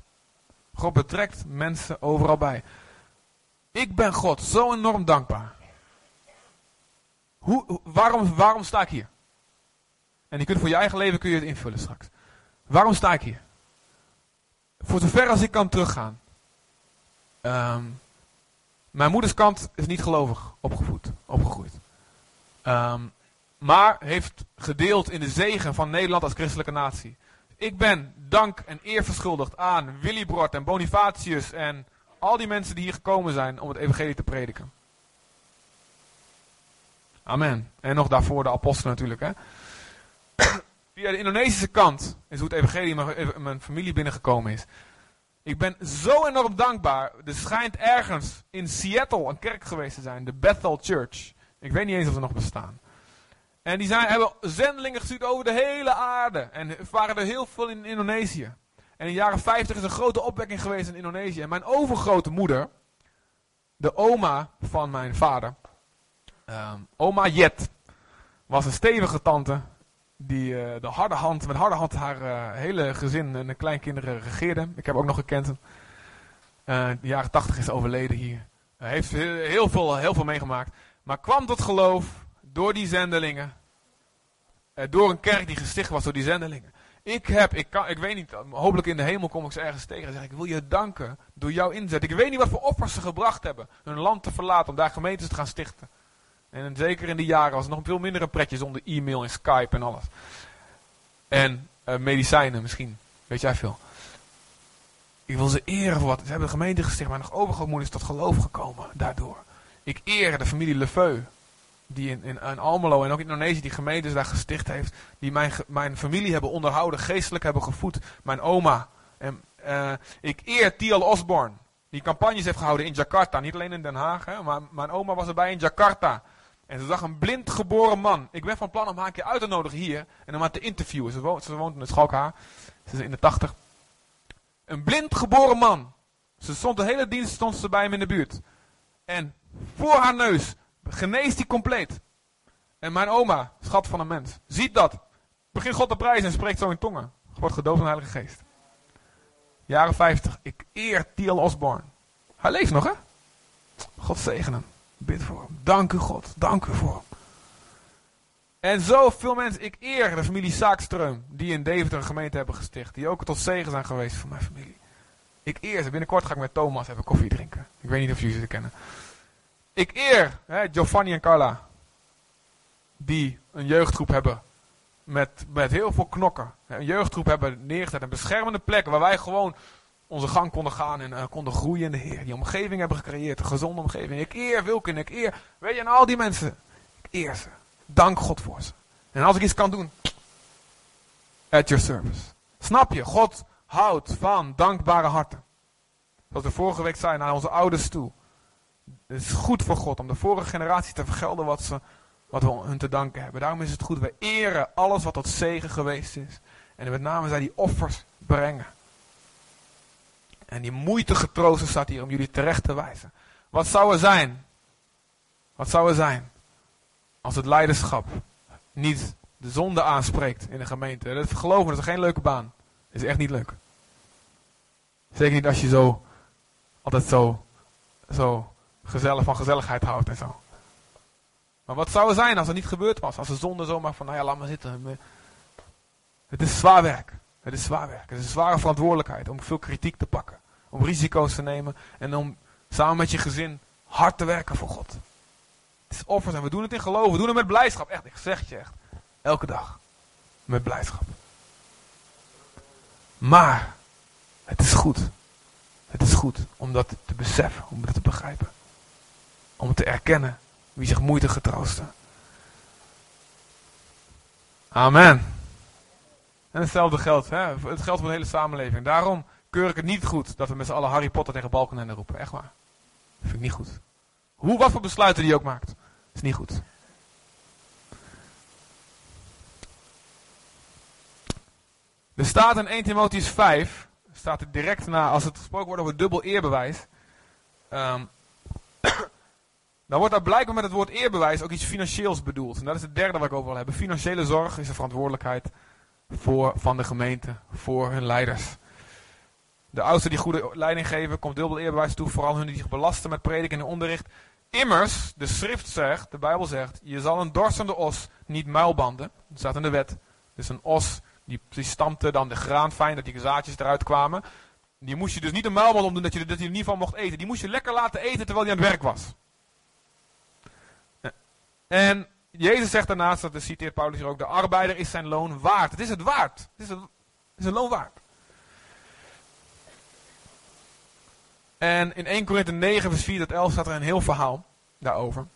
God betrekt mensen overal bij. Ik ben God zo enorm dankbaar. Hoe, waarom, waarom sta ik hier? En je kunt voor je eigen leven kun je het invullen straks. Waarom sta ik hier? Voor zover als ik kan teruggaan. Um, mijn moeders kant is niet gelovig opgevoed, opgegroeid. Um, maar heeft gedeeld in de zegen van Nederland als christelijke natie. Ik ben dank en eer verschuldigd aan Willy Brod en Bonifatius en al die mensen die hier gekomen zijn om het evangelie te prediken. Amen. En nog daarvoor de apostelen natuurlijk. Hè? Via de Indonesische kant is hoe het evangelie in mijn familie binnengekomen is. Ik ben zo enorm dankbaar. Er schijnt ergens in Seattle een kerk geweest te zijn. De Bethel Church. Ik weet niet eens of ze nog bestaan. En die hebben zendelingen gestuurd over de hele aarde. En waren er heel veel in Indonesië. En in de jaren 50 is een grote opwekking geweest in Indonesië. En mijn overgrote moeder, de oma van mijn vader, ehm, oma Jet, was een stevige tante. Die uh, de harde hand, met harde hand haar uh, hele gezin en de kleinkinderen regeerde. Ik heb ook nog gekend. Uh, in de jaren 80 is overleden hier. Heeft heel veel, heel veel meegemaakt. Maar kwam tot geloof door die zendelingen. Eh, door een kerk die gesticht was door die zendelingen. Ik heb, ik, kan, ik weet niet, hopelijk in de hemel kom ik ze ergens tegen en zeg ik, wil je danken door jouw inzet. Ik weet niet wat voor offers ze gebracht hebben. Hun land te verlaten om daar gemeentes te gaan stichten. En zeker in die jaren was het nog veel minder een pretje zonder e-mail en Skype en alles. En uh, medicijnen misschien, weet jij veel. Ik wil ze eren voor wat. Ze hebben de gemeente gesticht, maar nog overgrootmoeder is tot geloof gekomen daardoor. Ik eer de familie Lefeu die in, in, Almelo en ook in Indonesië die gemeentes daar gesticht heeft. Die mijn, mijn familie hebben onderhouden, geestelijk hebben gevoed. Mijn oma. En, uh, ik eer Tial Osborne. Die campagnes heeft gehouden in Jakarta. Niet alleen in Den Haag, hè, maar mijn oma was erbij in Jakarta. En ze zag een blind geboren man. Ik ben van plan om haar een keer uit te nodigen hier. En om haar te interviewen. Ze woont, ze woont in het Schalkhaar. Ze is in de tachtig. Een blind geboren man. Ze stond de hele dienst stond ze bij hem in de buurt. En voor haar neus Geneest die compleet. En mijn oma, schat van een mens, ziet dat. Begint God te prijzen en spreekt zo in tongen. Wordt gedoofd van de Heilige Geest. Jaren 50. Ik eer Tiel Osborne. Hij leeft nog, hè? God zegen hem. Bid voor hem. Dank u, God. Dank u voor hem. En zoveel mensen. Ik eer de familie Saakstreum. Die in Deventer een gemeente hebben gesticht. Die ook tot zegen zijn geweest voor mijn familie. Ik eer ze. Binnenkort ga ik met Thomas even koffie drinken. Ik weet niet of jullie ze kennen. Ik eer hè, Giovanni en Carla. Die een jeugdgroep hebben. Met, met heel veel knokken. Een jeugdgroep hebben neergezet. Een beschermende plek waar wij gewoon onze gang konden gaan en uh, konden groeien in de Heer. Die omgeving hebben gecreëerd. Een gezonde omgeving. Ik eer Wilken. Ik eer. Weet je, en al die mensen. Ik eer ze. Dank God voor ze. En als ik iets kan doen. At your service. Snap je? God houdt van dankbare harten. Zoals we vorige week zei naar onze ouders toe. Het is goed voor God om de vorige generatie te vergelden wat, ze, wat we hun te danken hebben. Daarom is het goed, we eren alles wat tot zegen geweest is. En met name zij die offers brengen. En die moeite getroosten staat hier om jullie terecht te wijzen. Wat zou er zijn? Wat zou er zijn? Als het leiderschap niet de zonde aanspreekt in de gemeente. Dat geloven, dat is geen leuke baan. Is echt niet leuk. Zeker niet als je zo, altijd zo, zo gezellig van gezelligheid houdt en zo. Maar wat zou er zijn als het niet gebeurd was? Als de zonde zomaar van, nou ja, laat maar zitten. Het is zwaar werk. Het is zwaar werk. Het is een zware verantwoordelijkheid om veel kritiek te pakken. Om risico's te nemen en om samen met je gezin hard te werken voor God. Het is offers en we doen het in geloof. We doen het met blijdschap. Echt, ik zeg het je echt. Elke dag. Met blijdschap. Maar, het is goed. Het is goed om dat te beseffen, om dat te begrijpen. Om te erkennen wie zich moeite getroosten. Amen. En hetzelfde geldt, hè? het geldt voor de hele samenleving. Daarom keur ik het niet goed dat we met z'n allen Harry Potter tegen Balkenende roepen. Echt waar. Dat vind ik niet goed. Hoe, wat voor besluiten die ook maakt. Is niet goed. Er staat in 1 Timotheus 5, staat er direct na, als het gesproken wordt over dubbel eerbewijs. Um, dan wordt daar blijkbaar met het woord eerbewijs ook iets financieels bedoeld. En dat is het derde wat ik over wil hebben. Financiële zorg is de verantwoordelijkheid voor, van de gemeente, voor hun leiders. De oudsten die goede leiding geven, komt dubbel eerbewijs toe, vooral hun die belasten met prediken en onderricht. Immers, de schrift zegt, de Bijbel zegt, je zal een dorsende os niet muilbanden. Dat staat in de wet. Dus een os, die, die stampte dan de graan fijn, dat die zaadjes eruit kwamen. Die moest je dus niet een muilband omdoen, dat je, dat je er niet van mocht eten. Die moest je lekker laten eten terwijl hij aan het werk was. En Jezus zegt daarnaast, dat citeert Paulus hier ook, de arbeider is zijn loon waard. Het is het waard. Het is, is een loon waard. En in 1 Korinthe 9 vers 4 tot 11 staat er een heel verhaal daarover.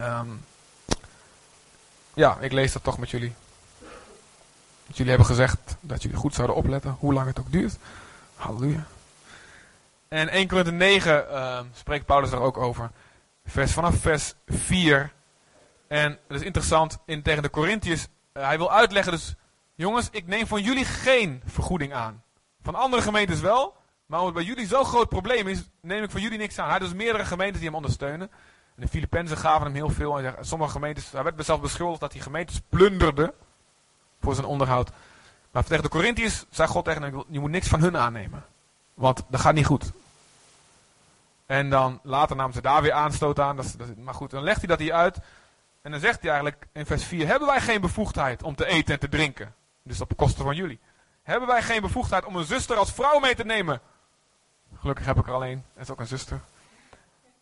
Um, ja, ik lees dat toch met jullie. Jullie hebben gezegd dat jullie goed zouden opletten, hoe lang het ook duurt. Halleluja. En 1 Korinthe 9 uh, spreekt Paulus er ook over. Vers, vanaf vers 4 en dat is interessant, in, tegen de Corinthiërs, uh, hij wil uitleggen dus, jongens, ik neem van jullie geen vergoeding aan. Van andere gemeentes wel, maar omdat bij jullie zo'n groot probleem is, neem ik van jullie niks aan. Hij had dus meerdere gemeentes die hem ondersteunen. En de Filippenzen gaven hem heel veel. En sommige gemeentes, hij werd zelf beschuldigd dat hij gemeentes plunderde voor zijn onderhoud. Maar tegen de Corinthiërs zei God tegen hem, je moet niks van hun aannemen. Want dat gaat niet goed. En dan later namen ze daar weer aanstoot aan. Dat, maar goed, dan legt hij dat hier uit. En dan zegt hij eigenlijk in vers 4: Hebben wij geen bevoegdheid om te eten en te drinken? Dus op kosten van jullie. Hebben wij geen bevoegdheid om een zuster als vrouw mee te nemen? Gelukkig heb ik er alleen. Het is ook een zuster.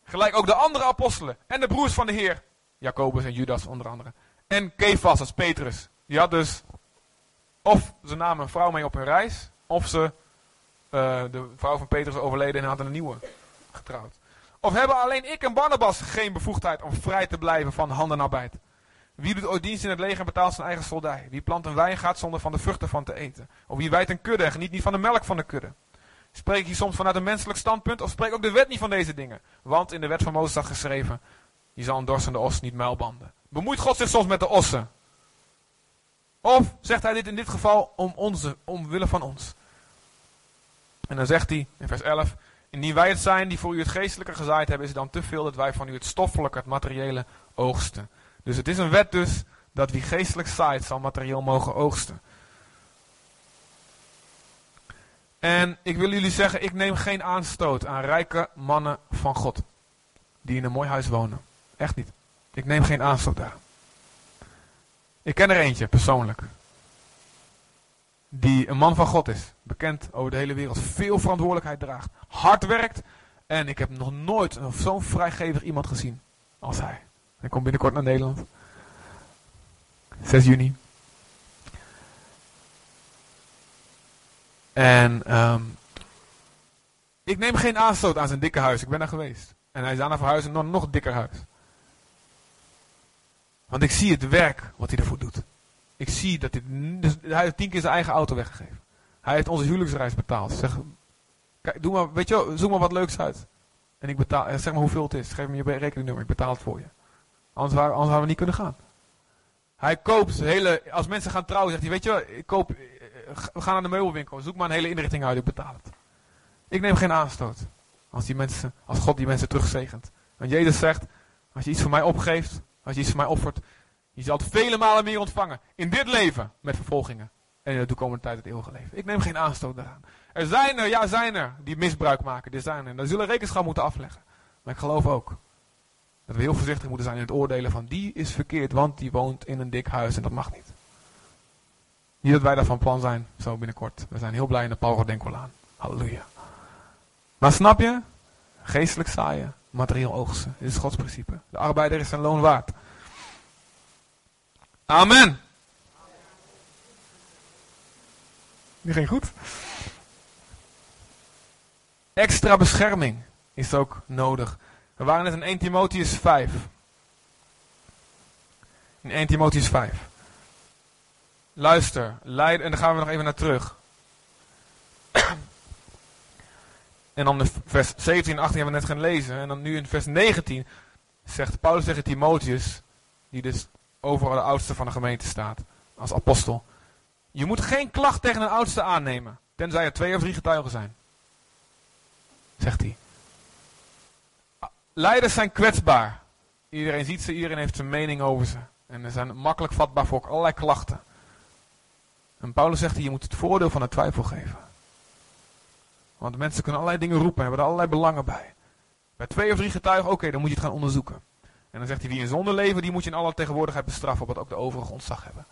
Gelijk ook de andere apostelen. En de broers van de Heer. Jacobus en Judas onder andere. En Kefas als Petrus. Die had dus. Of ze namen een vrouw mee op hun reis. Of ze. Uh, de vrouw van Petrus overleden en hadden een nieuwe getrouwd. Of hebben alleen ik en Barnabas geen bevoegdheid om vrij te blijven van handenarbeid? Wie doet ooit dienst in het leger en betaalt zijn eigen soldij? Wie plant een wijngaard zonder van de vruchten van te eten? Of wie wijdt een kudde en geniet niet van de melk van de kudde? Spreek je soms vanuit een menselijk standpunt of spreek ook de wet niet van deze dingen? Want in de wet van Mozes staat geschreven, je zal een dorsende os niet muilbanden. Bemoeit God zich soms met de ossen? Of zegt hij dit in dit geval om onze, omwille van ons? En dan zegt hij in vers 11, Indien wij het zijn die voor u het geestelijke gezaaid hebben, is het dan te veel dat wij van u het stoffelijke, het materiële oogsten. Dus het is een wet dus dat wie geestelijk zaait, zal materieel mogen oogsten. En ik wil jullie zeggen, ik neem geen aanstoot aan rijke mannen van God. Die in een mooi huis wonen. Echt niet. Ik neem geen aanstoot daar. Ik ken er eentje, persoonlijk die een man van God is. Bekend over de hele wereld. Veel verantwoordelijkheid draagt. Hard werkt. En ik heb nog nooit zo'n vrijgevig iemand gezien als hij. Hij komt binnenkort naar Nederland. 6 juni. En um, ik neem geen aanstoot aan zijn dikke huis. Ik ben daar geweest. En hij is aan het verhuizen naar een nog dikker huis. Want ik zie het werk wat hij ervoor doet. Ik zie dat dit, dus hij heeft tien keer zijn eigen auto weggegeven. Hij heeft onze huwelijksreis betaald. Zeg, kijk, doe maar, weet je, zoek maar wat leuks uit. En ik betaal, zeg maar hoeveel het is. Geef me je rekeningnummer, ik betaal het voor je. Anders, waren, anders hadden we niet kunnen gaan. Hij koopt hele, als mensen gaan trouwen, zegt hij, weet je, ik koop, we gaan naar de meubelwinkel, zoek maar een hele inrichting uit, ik betaal het. Ik neem geen aanstoot. Als, die mensen, als God die mensen terugzegent. Want Jezus zegt, als je iets voor mij opgeeft, als je iets voor mij offert, je zult vele malen meer ontvangen. In dit leven met vervolgingen. En in de toekomende tijd het eeuwige leven. Ik neem geen aanstoot daaraan. Er zijn er, ja zijn er, die misbruik maken. Er zijn er. Daar zullen rekenschap moeten afleggen. Maar ik geloof ook dat we heel voorzichtig moeten zijn in het oordelen van die is verkeerd, want die woont in een dik huis en dat mag niet. Niet dat wij daar van plan zijn, zo binnenkort. We zijn heel blij in de Denkolaan. Halleluja. Maar snap je? Geestelijk zaaien, materieel oogsten. Dit is Gods principe. De arbeider is zijn loon waard. Amen. Die ging goed. Extra bescherming is ook nodig. We waren net in 1 Timotheus 5. In 1 Timotheus 5. Luister, leid, en dan gaan we nog even naar terug. en dan de vers 17 en 18 hebben we net gaan lezen. En dan nu in vers 19 zegt Paulus tegen Timotheus, die dus overal de oudste van de gemeente staat, als apostel. Je moet geen klacht tegen een oudste aannemen, tenzij er twee of drie getuigen zijn. Zegt hij. Leiders zijn kwetsbaar. Iedereen ziet ze, iedereen heeft zijn mening over ze. En ze zijn makkelijk vatbaar voor allerlei klachten. En Paulus zegt, je moet het voordeel van de twijfel geven. Want mensen kunnen allerlei dingen roepen, hebben er allerlei belangen bij. Bij twee of drie getuigen, oké, dan moet je het gaan onderzoeken. En dan zegt hij, wie in zonde leven, die moet je in alle tegenwoordigheid bestraffen, opdat ook de overige ontzag hebben.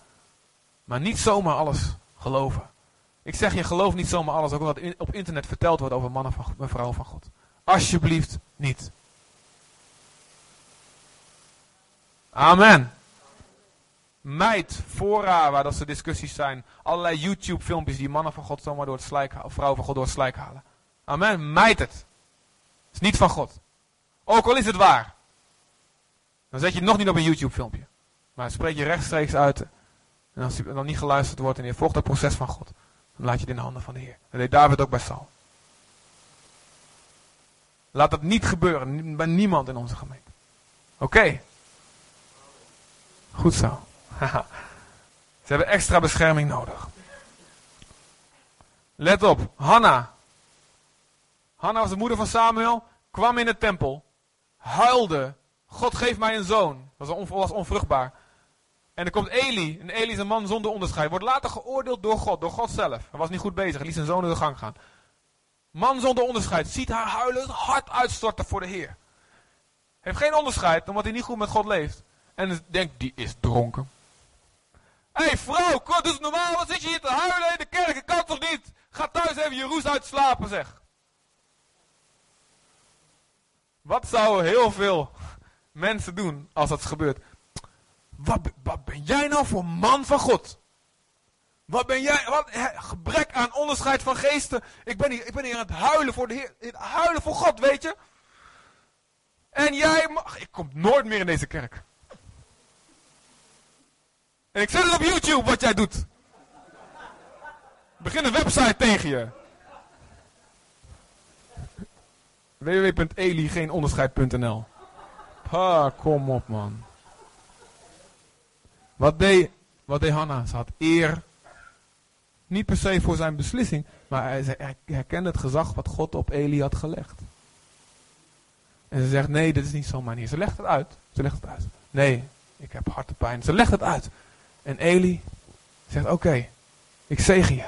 Maar niet zomaar alles geloven. Ik zeg je, geloof niet zomaar alles, ook wat op internet verteld wordt over mannen en vrouwen van God. Alsjeblieft niet. Amen. Meid, fora waar dat ze discussies zijn. Allerlei YouTube filmpjes die mannen van God zomaar door het slijk halen. Vrouwen van God door het slijk halen. Amen. Meid het. Het is niet van God. Ook al is het waar. Dan zet je het nog niet op een YouTube filmpje. Maar spreek je rechtstreeks uit. En als dan niet geluisterd wordt en je volgt het proces van God. Dan laat je het in de handen van de Heer. Dat deed David ook bij Saul. Laat dat niet gebeuren bij niemand in onze gemeente. Oké. Goed zo. Ze hebben extra bescherming nodig. Let op, Hanna. Hanna was de moeder van Samuel, kwam in de tempel, huilde. God geeft mij een zoon. Was, was onvruchtbaar. En er komt Eli, en Eli is een man zonder onderscheid. Wordt later geoordeeld door God, door God zelf. Hij was niet goed bezig, hij liet zijn zoon in de gang gaan. Man zonder onderscheid, ziet haar huilen, hart uitstorten voor de Heer. Heeft geen onderscheid, omdat hij niet goed met God leeft. En denkt, die is dronken. Hé hey, vrouw, wat is normaal? Wat zit je hier te huilen in de kerk? Ik kan toch niet? Ga thuis even je roes uitslapen, zeg. Wat zouden heel veel mensen doen als dat gebeurt? Wat, ben jij nou voor man van God? Wat ben jij, wat gebrek aan onderscheid van geesten. Ik ben hier, ik ben hier aan het huilen voor de Heer, huilen voor God, weet je? En jij mag, ik kom nooit meer in deze kerk. En ik zet het op YouTube wat jij doet. Begin een website tegen je. www.eli Ha, kom op man. Wat deed, wat deed Hanna? Ze had eer. Niet per se voor zijn beslissing, maar hij herkende het gezag wat God op Eli had gelegd. En ze zegt, nee, dit is niet zo'n manier. Ze legt het uit. Ze legt het uit. Nee, ik heb hartepijn. Ze legt het uit. En Eli zegt, oké, ik zegen je.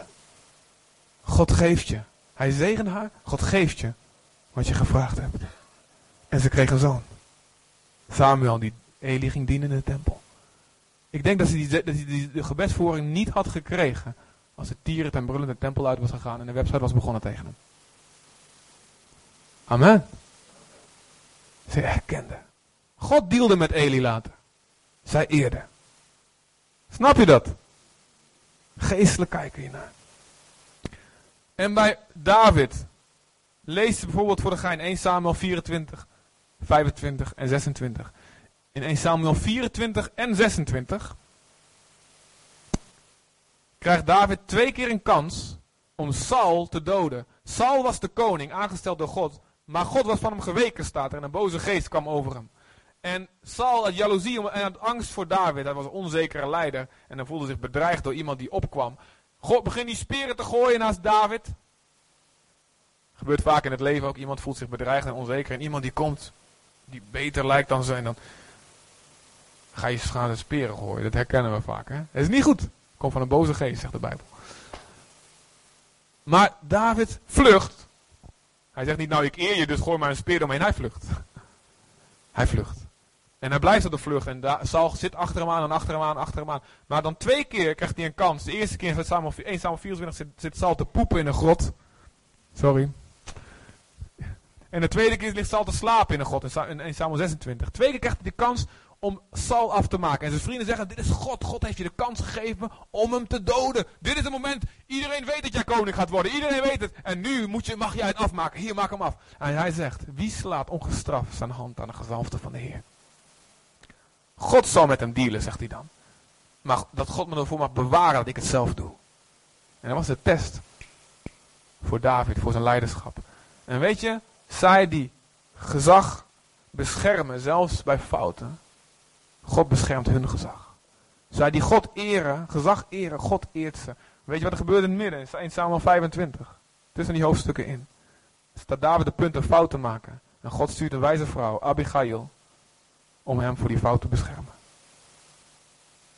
God geeft je. Hij zegent haar, God geeft je wat je gevraagd hebt. En ze kreeg een zoon. Samuel, die Eli ging dienen in de tempel. Ik denk dat ze die, dat die, de gebedsvoering niet had gekregen als het tieren ten brullend de tempel uit was gegaan en de website was begonnen tegen hem. Amen. Ze herkende. God dealde met Eli later. Zij eerde. Snap je dat? Geestelijk kijken hiernaar. En bij David. Lees bijvoorbeeld voor de gein 1 Samuel 24, 25 en 26. In 1 Samuel 24 en 26 krijgt David twee keer een kans om Saul te doden. Saul was de koning, aangesteld door God. Maar God was van hem geweken, staat er. En een boze geest kwam over hem. En Saul had jaloezie en had angst voor David. Hij was een onzekere leider. En hij voelde zich bedreigd door iemand die opkwam. God begint die speren te gooien naast David. Gebeurt vaak in het leven ook. Iemand voelt zich bedreigd en onzeker. En iemand die komt, die beter lijkt dan zijn. Dan ga je gaan de speren gooien. Dat herkennen we vaak. Hè? Dat is niet goed. Komt van een boze geest, zegt de Bijbel. Maar David vlucht. Hij zegt niet, nou ik eer je, dus gooi maar een speer omheen. Hij vlucht. Hij vlucht. En hij blijft op de vlucht. En Saul zit achter hem aan en achter hem aan, achter hem aan. Maar dan twee keer krijgt hij een kans. De eerste keer Samuel, 1 Samuel 24 zit, zit te poepen in een grot. Sorry. En de tweede keer ligt Saul te slapen in een grot in 1 Samuel 26. Twee keer krijgt hij de kans om Saul af te maken. En zijn vrienden zeggen, dit is God. God heeft je de kans gegeven om hem te doden. Dit is het moment. Iedereen weet dat jij koning gaat worden. Iedereen weet het. En nu moet je, mag jij het afmaken. Hier, maak hem af. En hij zegt, wie slaat ongestraft zijn hand aan de gezalfde van de Heer? God zal met hem dealen, zegt hij dan. Maar dat God me ervoor mag bewaren dat ik het zelf doe. En dat was de test. Voor David, voor zijn leiderschap. En weet je, zij die gezag beschermen, zelfs bij fouten. God beschermt hun gezag. Zij die God eren, gezag eren, God eert ze. Weet je wat er gebeurt in het midden? In Samuel 25. Tussen die hoofdstukken in. Staat David de punt een fout te maken. En God stuurt een wijze vrouw, Abigail, om hem voor die fout te beschermen.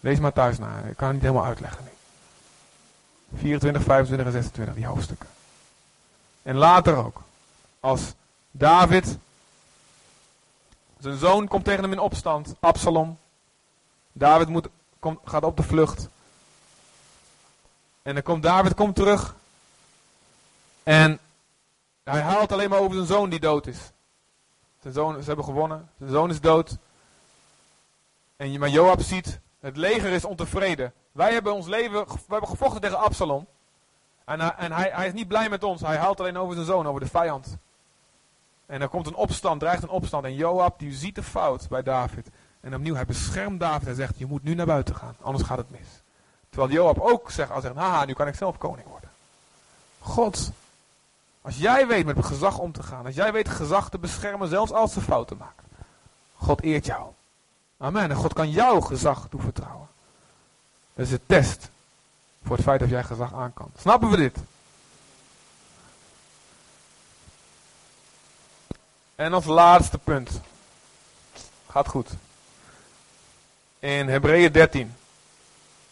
Lees maar thuis na. Ik kan het niet helemaal uitleggen nu. 24, 25 en 26, die hoofdstukken. En later ook. Als David zijn zoon komt tegen hem in opstand, Absalom. David moet, gaat op de vlucht. En dan komt David komt terug. En hij haalt alleen maar over zijn zoon die dood is. Zijn zoon, ze hebben gewonnen. Zijn zoon is dood. En maar Joab ziet, het leger is ontevreden. Wij hebben ons leven, we hebben gevochten tegen Absalom. En, en hij, hij is niet blij met ons. Hij haalt alleen over zijn zoon, over de vijand. En er komt een opstand, dreigt een opstand. En Joab die ziet de fout bij David. En opnieuw, hij beschermt David en zegt, je moet nu naar buiten gaan, anders gaat het mis. Terwijl Joab ook zegt, al zegt, haha, nu kan ik zelf koning worden. God, als jij weet met gezag om te gaan, als jij weet gezag te beschermen, zelfs als ze fouten maken. God eert jou. Amen. En God kan jouw gezag toevertrouwen. Dat is de test voor het feit dat jij gezag aan kan. Snappen we dit? En als laatste punt. Gaat goed. In Hebreeën 13.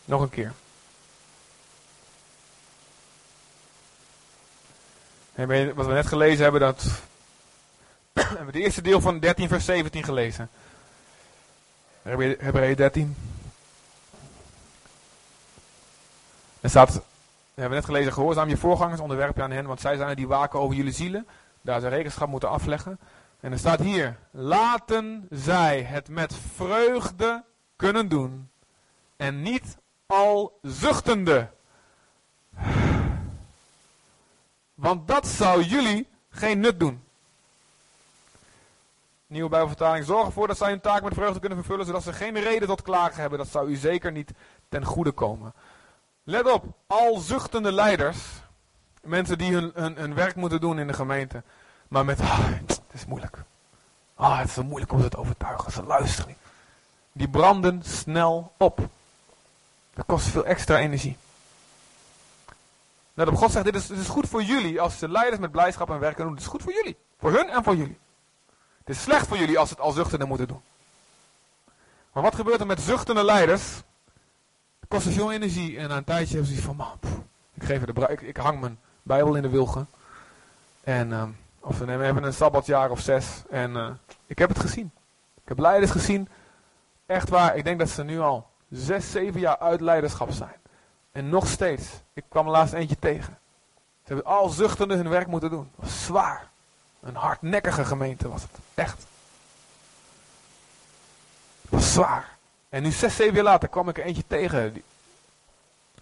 Nog een keer. Wat we net gelezen hebben, dat hebben we het eerste deel van 13 vers 17 gelezen. Hebreeën 13. Er staat, we hebben net gelezen, gehoorzaam je voorgangers, onderwerp je aan hen, want zij zijn er die waken over jullie zielen daar ze rekenschap moeten afleggen. En er staat hier, laten zij het met vreugde kunnen doen en niet al zuchtende. Want dat zou jullie geen nut doen. Nieuwe Bijbelvertaling. Zorg ervoor dat zij hun taak met vreugde kunnen vervullen, zodat ze geen reden tot klagen hebben. Dat zou u zeker niet ten goede komen. Let op, al zuchtende leiders Mensen die hun, hun, hun werk moeten doen in de gemeente. Maar met, ah, het is moeilijk. Ah, het is zo moeilijk om ze te overtuigen. Ze luisteren niet. Die branden snel op. Dat kost veel extra energie. Net op God zegt, dit is, dit is goed voor jullie als de leiders met blijdschap en werken doen. Het is goed voor jullie. Voor hun en voor jullie. Het is slecht voor jullie als het al zuchtende moeten doen. Maar wat gebeurt er met zuchtende leiders? Het kost veel energie en na een tijdje hebben ze van, man, ik, geef de ik hang mijn Bijbel in de wilgen. En, uh, of we hebben een sabbatjaar of zes. En uh, ik heb het gezien. Ik heb leiders gezien. Echt waar, ik denk dat ze nu al zes, zeven jaar uit leiderschap zijn. En nog steeds. Ik kwam laatst eentje tegen. Ze hebben al zuchtende hun werk moeten doen. Zwaar. Een hardnekkige gemeente was het. Echt. Was zwaar. En nu zes, zeven jaar later kwam ik er eentje tegen.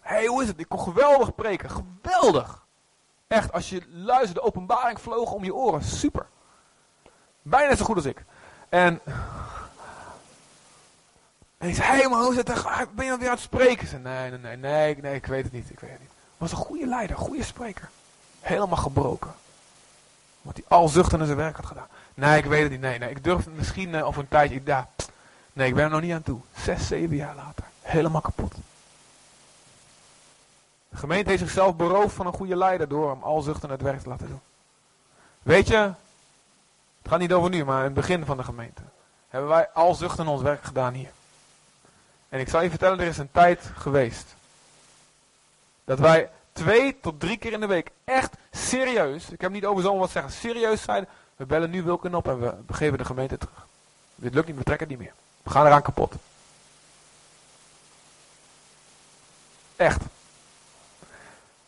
Hé, hey, hoe is het? Ik kon geweldig preken. Geweldig. Echt, als je luistert, de openbaring vloog om je oren. Super. Bijna zo goed als ik. En, en ik zei, hé hey hoe zit het? Ben je dan weer aan het spreken? Zei, nee, nee, nee, nee, nee, ik weet het niet, ik weet het niet. Was een goede leider, goede spreker. Helemaal gebroken. Wat hij al zucht in zijn werk had gedaan. Nee, ik weet het niet, nee, nee. Ik durf misschien uh, over een tijdje, ja, nee, ik ben er nog niet aan toe. Zes, zeven jaar later. Helemaal kapot. De gemeente heeft zichzelf beroofd van een goede leider door hem al zucht het werk te laten doen. Weet je, het gaat niet over nu, maar in het begin van de gemeente. Hebben wij al zuchten ons werk gedaan hier. En ik zal je vertellen, er is een tijd geweest. Dat wij twee tot drie keer in de week echt serieus, ik heb niet over zomaar wat zeggen, serieus zeiden, we bellen nu Wilken op en we geven de gemeente terug. Dit lukt niet, we trekken het niet meer. We gaan eraan kapot. Echt.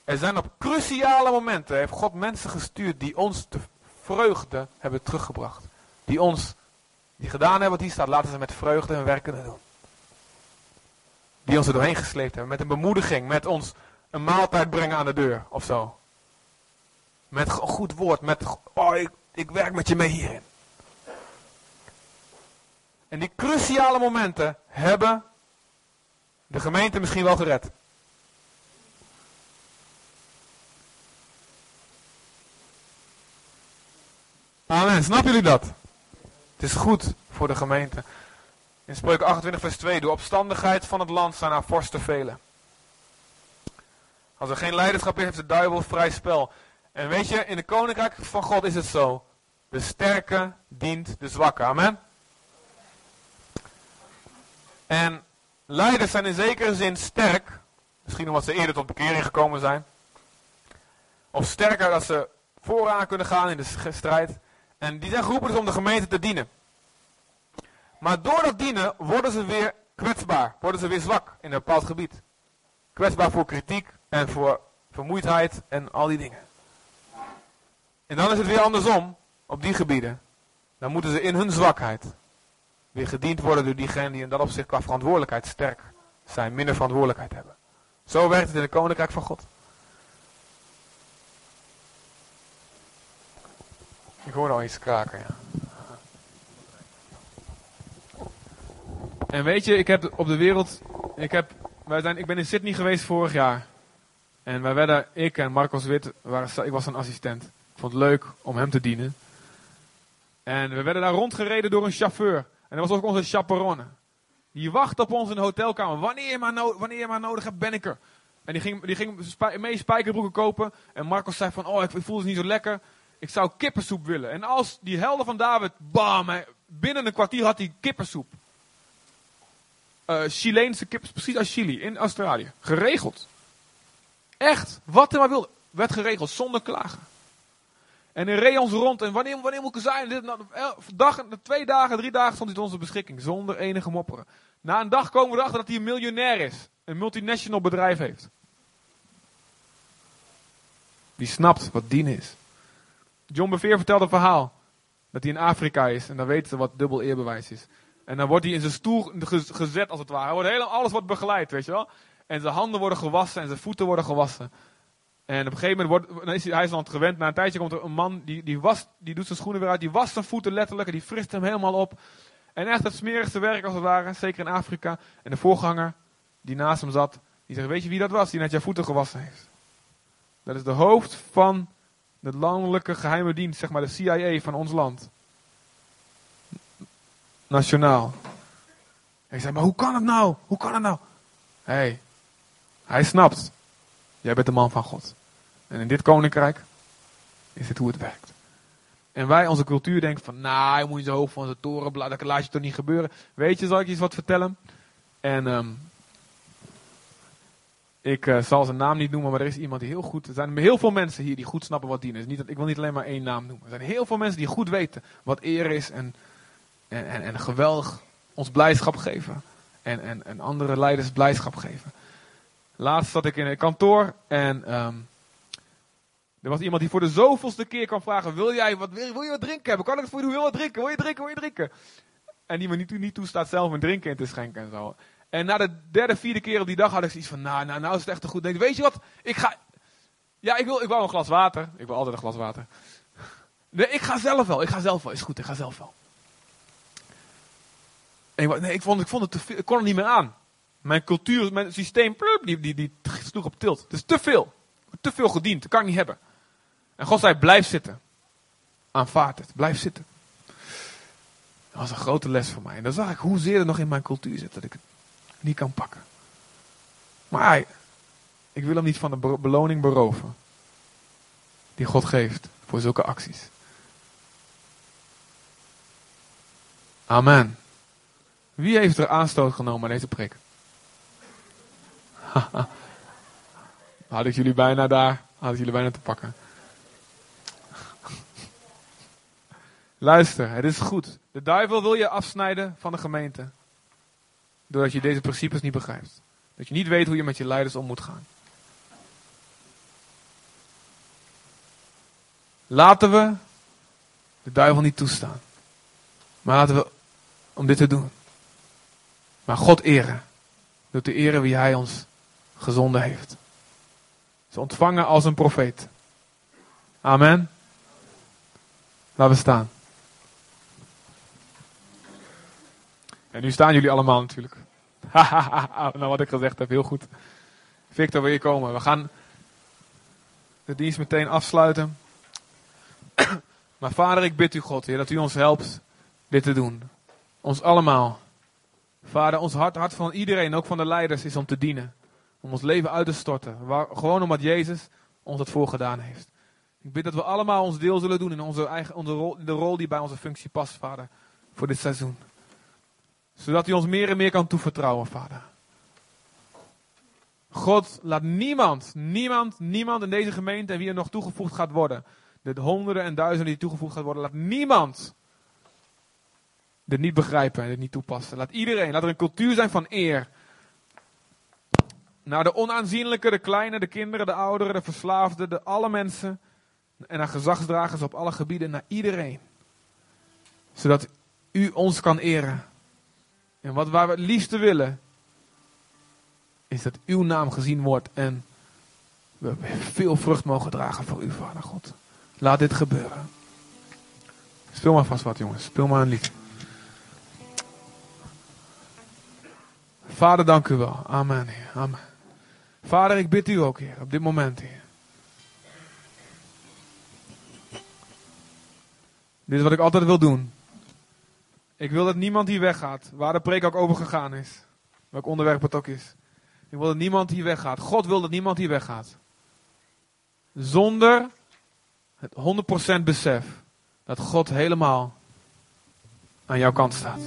Er zijn op cruciale momenten, heeft God mensen gestuurd die ons de vreugde hebben teruggebracht. Die ons, die gedaan hebben wat hier staat, laten ze met vreugde hun werk kunnen doen. Die ons er doorheen gesleept hebben, met een bemoediging, met ons een maaltijd brengen aan de deur of zo. Met een goed woord, met, oh ik, ik werk met je mee hierin. En die cruciale momenten hebben de gemeente misschien wel gered. Amen. Snappen jullie dat? Het is goed voor de gemeente. In Spreuken 28 vers 2. De opstandigheid van het land zijn aan vorsten velen. Als er geen leiderschap is, heeft de duivel vrij spel. En weet je, in de koninkrijk van God is het zo. De sterke dient de zwakke. Amen. En leiders zijn in zekere zin sterk. Misschien omdat ze eerder tot bekering gekomen zijn. Of sterker dat ze vooraan kunnen gaan in de strijd. En die zijn geroepen dus om de gemeente te dienen. Maar door dat dienen worden ze weer kwetsbaar. Worden ze weer zwak in een bepaald gebied. Kwetsbaar voor kritiek en voor vermoeidheid en al die dingen. En dan is het weer andersom op die gebieden. Dan moeten ze in hun zwakheid weer gediend worden door diegenen die in dat opzicht qua verantwoordelijkheid sterk zijn, minder verantwoordelijkheid hebben. Zo werkt het in het koninkrijk van God. Ik hoor al iets kraken, ja. En weet je, ik heb op de wereld, ik, heb, wij zijn, ik ben in Sydney geweest vorig jaar. En wij werden, ik en Marcos Wit, waren, ik was een assistent. Ik vond het leuk om hem te dienen. En we werden daar rondgereden door een chauffeur. En dat was ook onze chaperone. Die wacht op ons in de hotelkamer. Wanneer je maar, wanneer maar nodig hebt, ben ik er. En die ging, die ging mee spijkerbroeken kopen. En Marcos zei van, oh, ik voel het niet zo lekker. Ik zou kippensoep willen. En als die helden van David, bam, binnen een kwartier had hij kippensoep. Uh, Chileense kippen, precies als Chili, in Australië. Geregeld. Echt, wat hij maar wilde, werd geregeld, zonder klagen. En reed ons rond. En wanneer, wanneer moet ik zijn? Dit, nou, dag, twee dagen, drie dagen stond hij tot onze beschikking. Zonder enige mopperen. Na een dag komen we erachter dat hij een miljonair is. Een multinational bedrijf heeft. Die snapt wat dien is. John Beveer vertelt een verhaal. Dat hij in Afrika is. En dan weten ze wat dubbel eerbewijs is. En dan wordt hij in zijn stoel gezet als het ware. Hij wordt helemaal, alles wordt begeleid, weet je wel. En zijn handen worden gewassen en zijn voeten worden gewassen. En op een gegeven moment wordt, dan is hij, hij is dan gewend. Na een tijdje komt er een man, die, die, was, die doet zijn schoenen weer uit. Die wast zijn voeten letterlijk en die frist hem helemaal op. En echt het smerigste werk als het ware, zeker in Afrika. En de voorganger die naast hem zat, die zegt, weet je wie dat was die net jouw voeten gewassen heeft? Dat is de hoofd van de landelijke geheime dienst, zeg maar de CIA van ons land. Nationaal. Ik zei, maar hoe kan het nou? Hoe kan het nou? Hé, hey, hij snapt. Jij bent de man van God. En in dit koninkrijk is dit hoe het werkt. En wij, onze cultuur, denken van, nou, je moet niet zo hoog van zijn toren, dat laat je toch niet gebeuren. Weet je, zal ik je eens wat vertellen? En um, ik uh, zal zijn naam niet noemen, maar er is iemand die heel goed. Er zijn heel veel mensen hier die goed snappen wat dienen is. Niet, ik wil niet alleen maar één naam noemen. Er zijn heel veel mensen die goed weten wat eer is en, en, en, en geweldig ons blijdschap geven. En, en, en andere leiders blijdschap geven. Laatst zat ik in een kantoor en um, er was iemand die voor de zoveelste keer kwam vragen: Wil jij wat, wil, wil je wat drinken hebben? Kan ik het voor je doen? Wil je wat drinken? Wil je drinken? Wil je drinken? En die me niet, niet toestaat zelf een drinken in te schenken en zo. En na de derde, vierde keer op die dag had ik zoiets van, nou, nou, nou is het echt een goed ding. Weet je wat? Ik ga, ja, ik wil, ik wil een glas water. Ik wil altijd een glas water. Nee, ik ga zelf wel. Ik ga zelf wel. Is goed, ik ga zelf wel. En, nee, ik vond, ik vond het te veel. Ik kon het niet meer aan. Mijn cultuur, mijn systeem, die, die, die sloeg op tilt. Het is te veel. Te veel gediend. Dat kan ik niet hebben. En God zei, blijf zitten. Aanvaard het. Blijf zitten. Dat was een grote les voor mij. En dan zag ik hoezeer er nog in mijn cultuur zit. Dat ik het niet kan pakken. Maar ik wil hem niet van de beloning beroven die God geeft voor zulke acties. Amen. Wie heeft er aanstoot genomen aan deze prik? had ik jullie bijna daar, had ik jullie bijna te pakken. Luister, het is goed. De duivel wil je afsnijden van de gemeente. Doordat je deze principes niet begrijpt. Dat je niet weet hoe je met je leiders om moet gaan. Laten we de duivel niet toestaan. Maar laten we om dit te doen. Maar God eren. Door te eren wie Hij ons gezonden heeft. Ze ontvangen als een profeet. Amen. Laten we staan. En nu staan jullie allemaal natuurlijk. nou, wat ik gezegd heb, heel goed. Victor, wil je komen? We gaan de dienst meteen afsluiten. maar vader, ik bid u God, Heer, dat u ons helpt dit te doen. Ons allemaal. Vader, ons hart, hart van iedereen, ook van de leiders, is om te dienen. Om ons leven uit te storten. Waar, gewoon omdat Jezus ons dat voorgedaan heeft. Ik bid dat we allemaal ons deel zullen doen in onze eigen, onze rol, de rol die bij onze functie past, Vader. Voor dit seizoen. Zodat u ons meer en meer kan toevertrouwen, Vader. God, laat niemand, niemand, niemand in deze gemeente en wie er nog toegevoegd gaat worden. De honderden en duizenden die toegevoegd gaat worden. Laat niemand dit niet begrijpen en dit niet toepassen. Laat iedereen, laat er een cultuur zijn van eer. Naar de onaanzienlijke, de kleine, de kinderen, de ouderen, de verslaafden, de alle mensen. En naar gezagsdragers op alle gebieden, naar iedereen. Zodat u ons kan eren. En wat waar we het liefste willen, is dat uw naam gezien wordt en we veel vrucht mogen dragen voor u, Vader God. Laat dit gebeuren. Speel maar vast wat, jongens. Speel maar een lied. Vader, dank u wel. Amen, Heer. Amen. Vader, ik bid u ook, Heer, op dit moment, Heer. Dit is wat ik altijd wil doen. Ik wil dat niemand hier weggaat, waar de preek ook over gegaan is. Welk onderwerp het ook is. Ik wil dat niemand hier weggaat. God wil dat niemand hier weggaat. Zonder het 100% besef dat God helemaal aan jouw kant staat.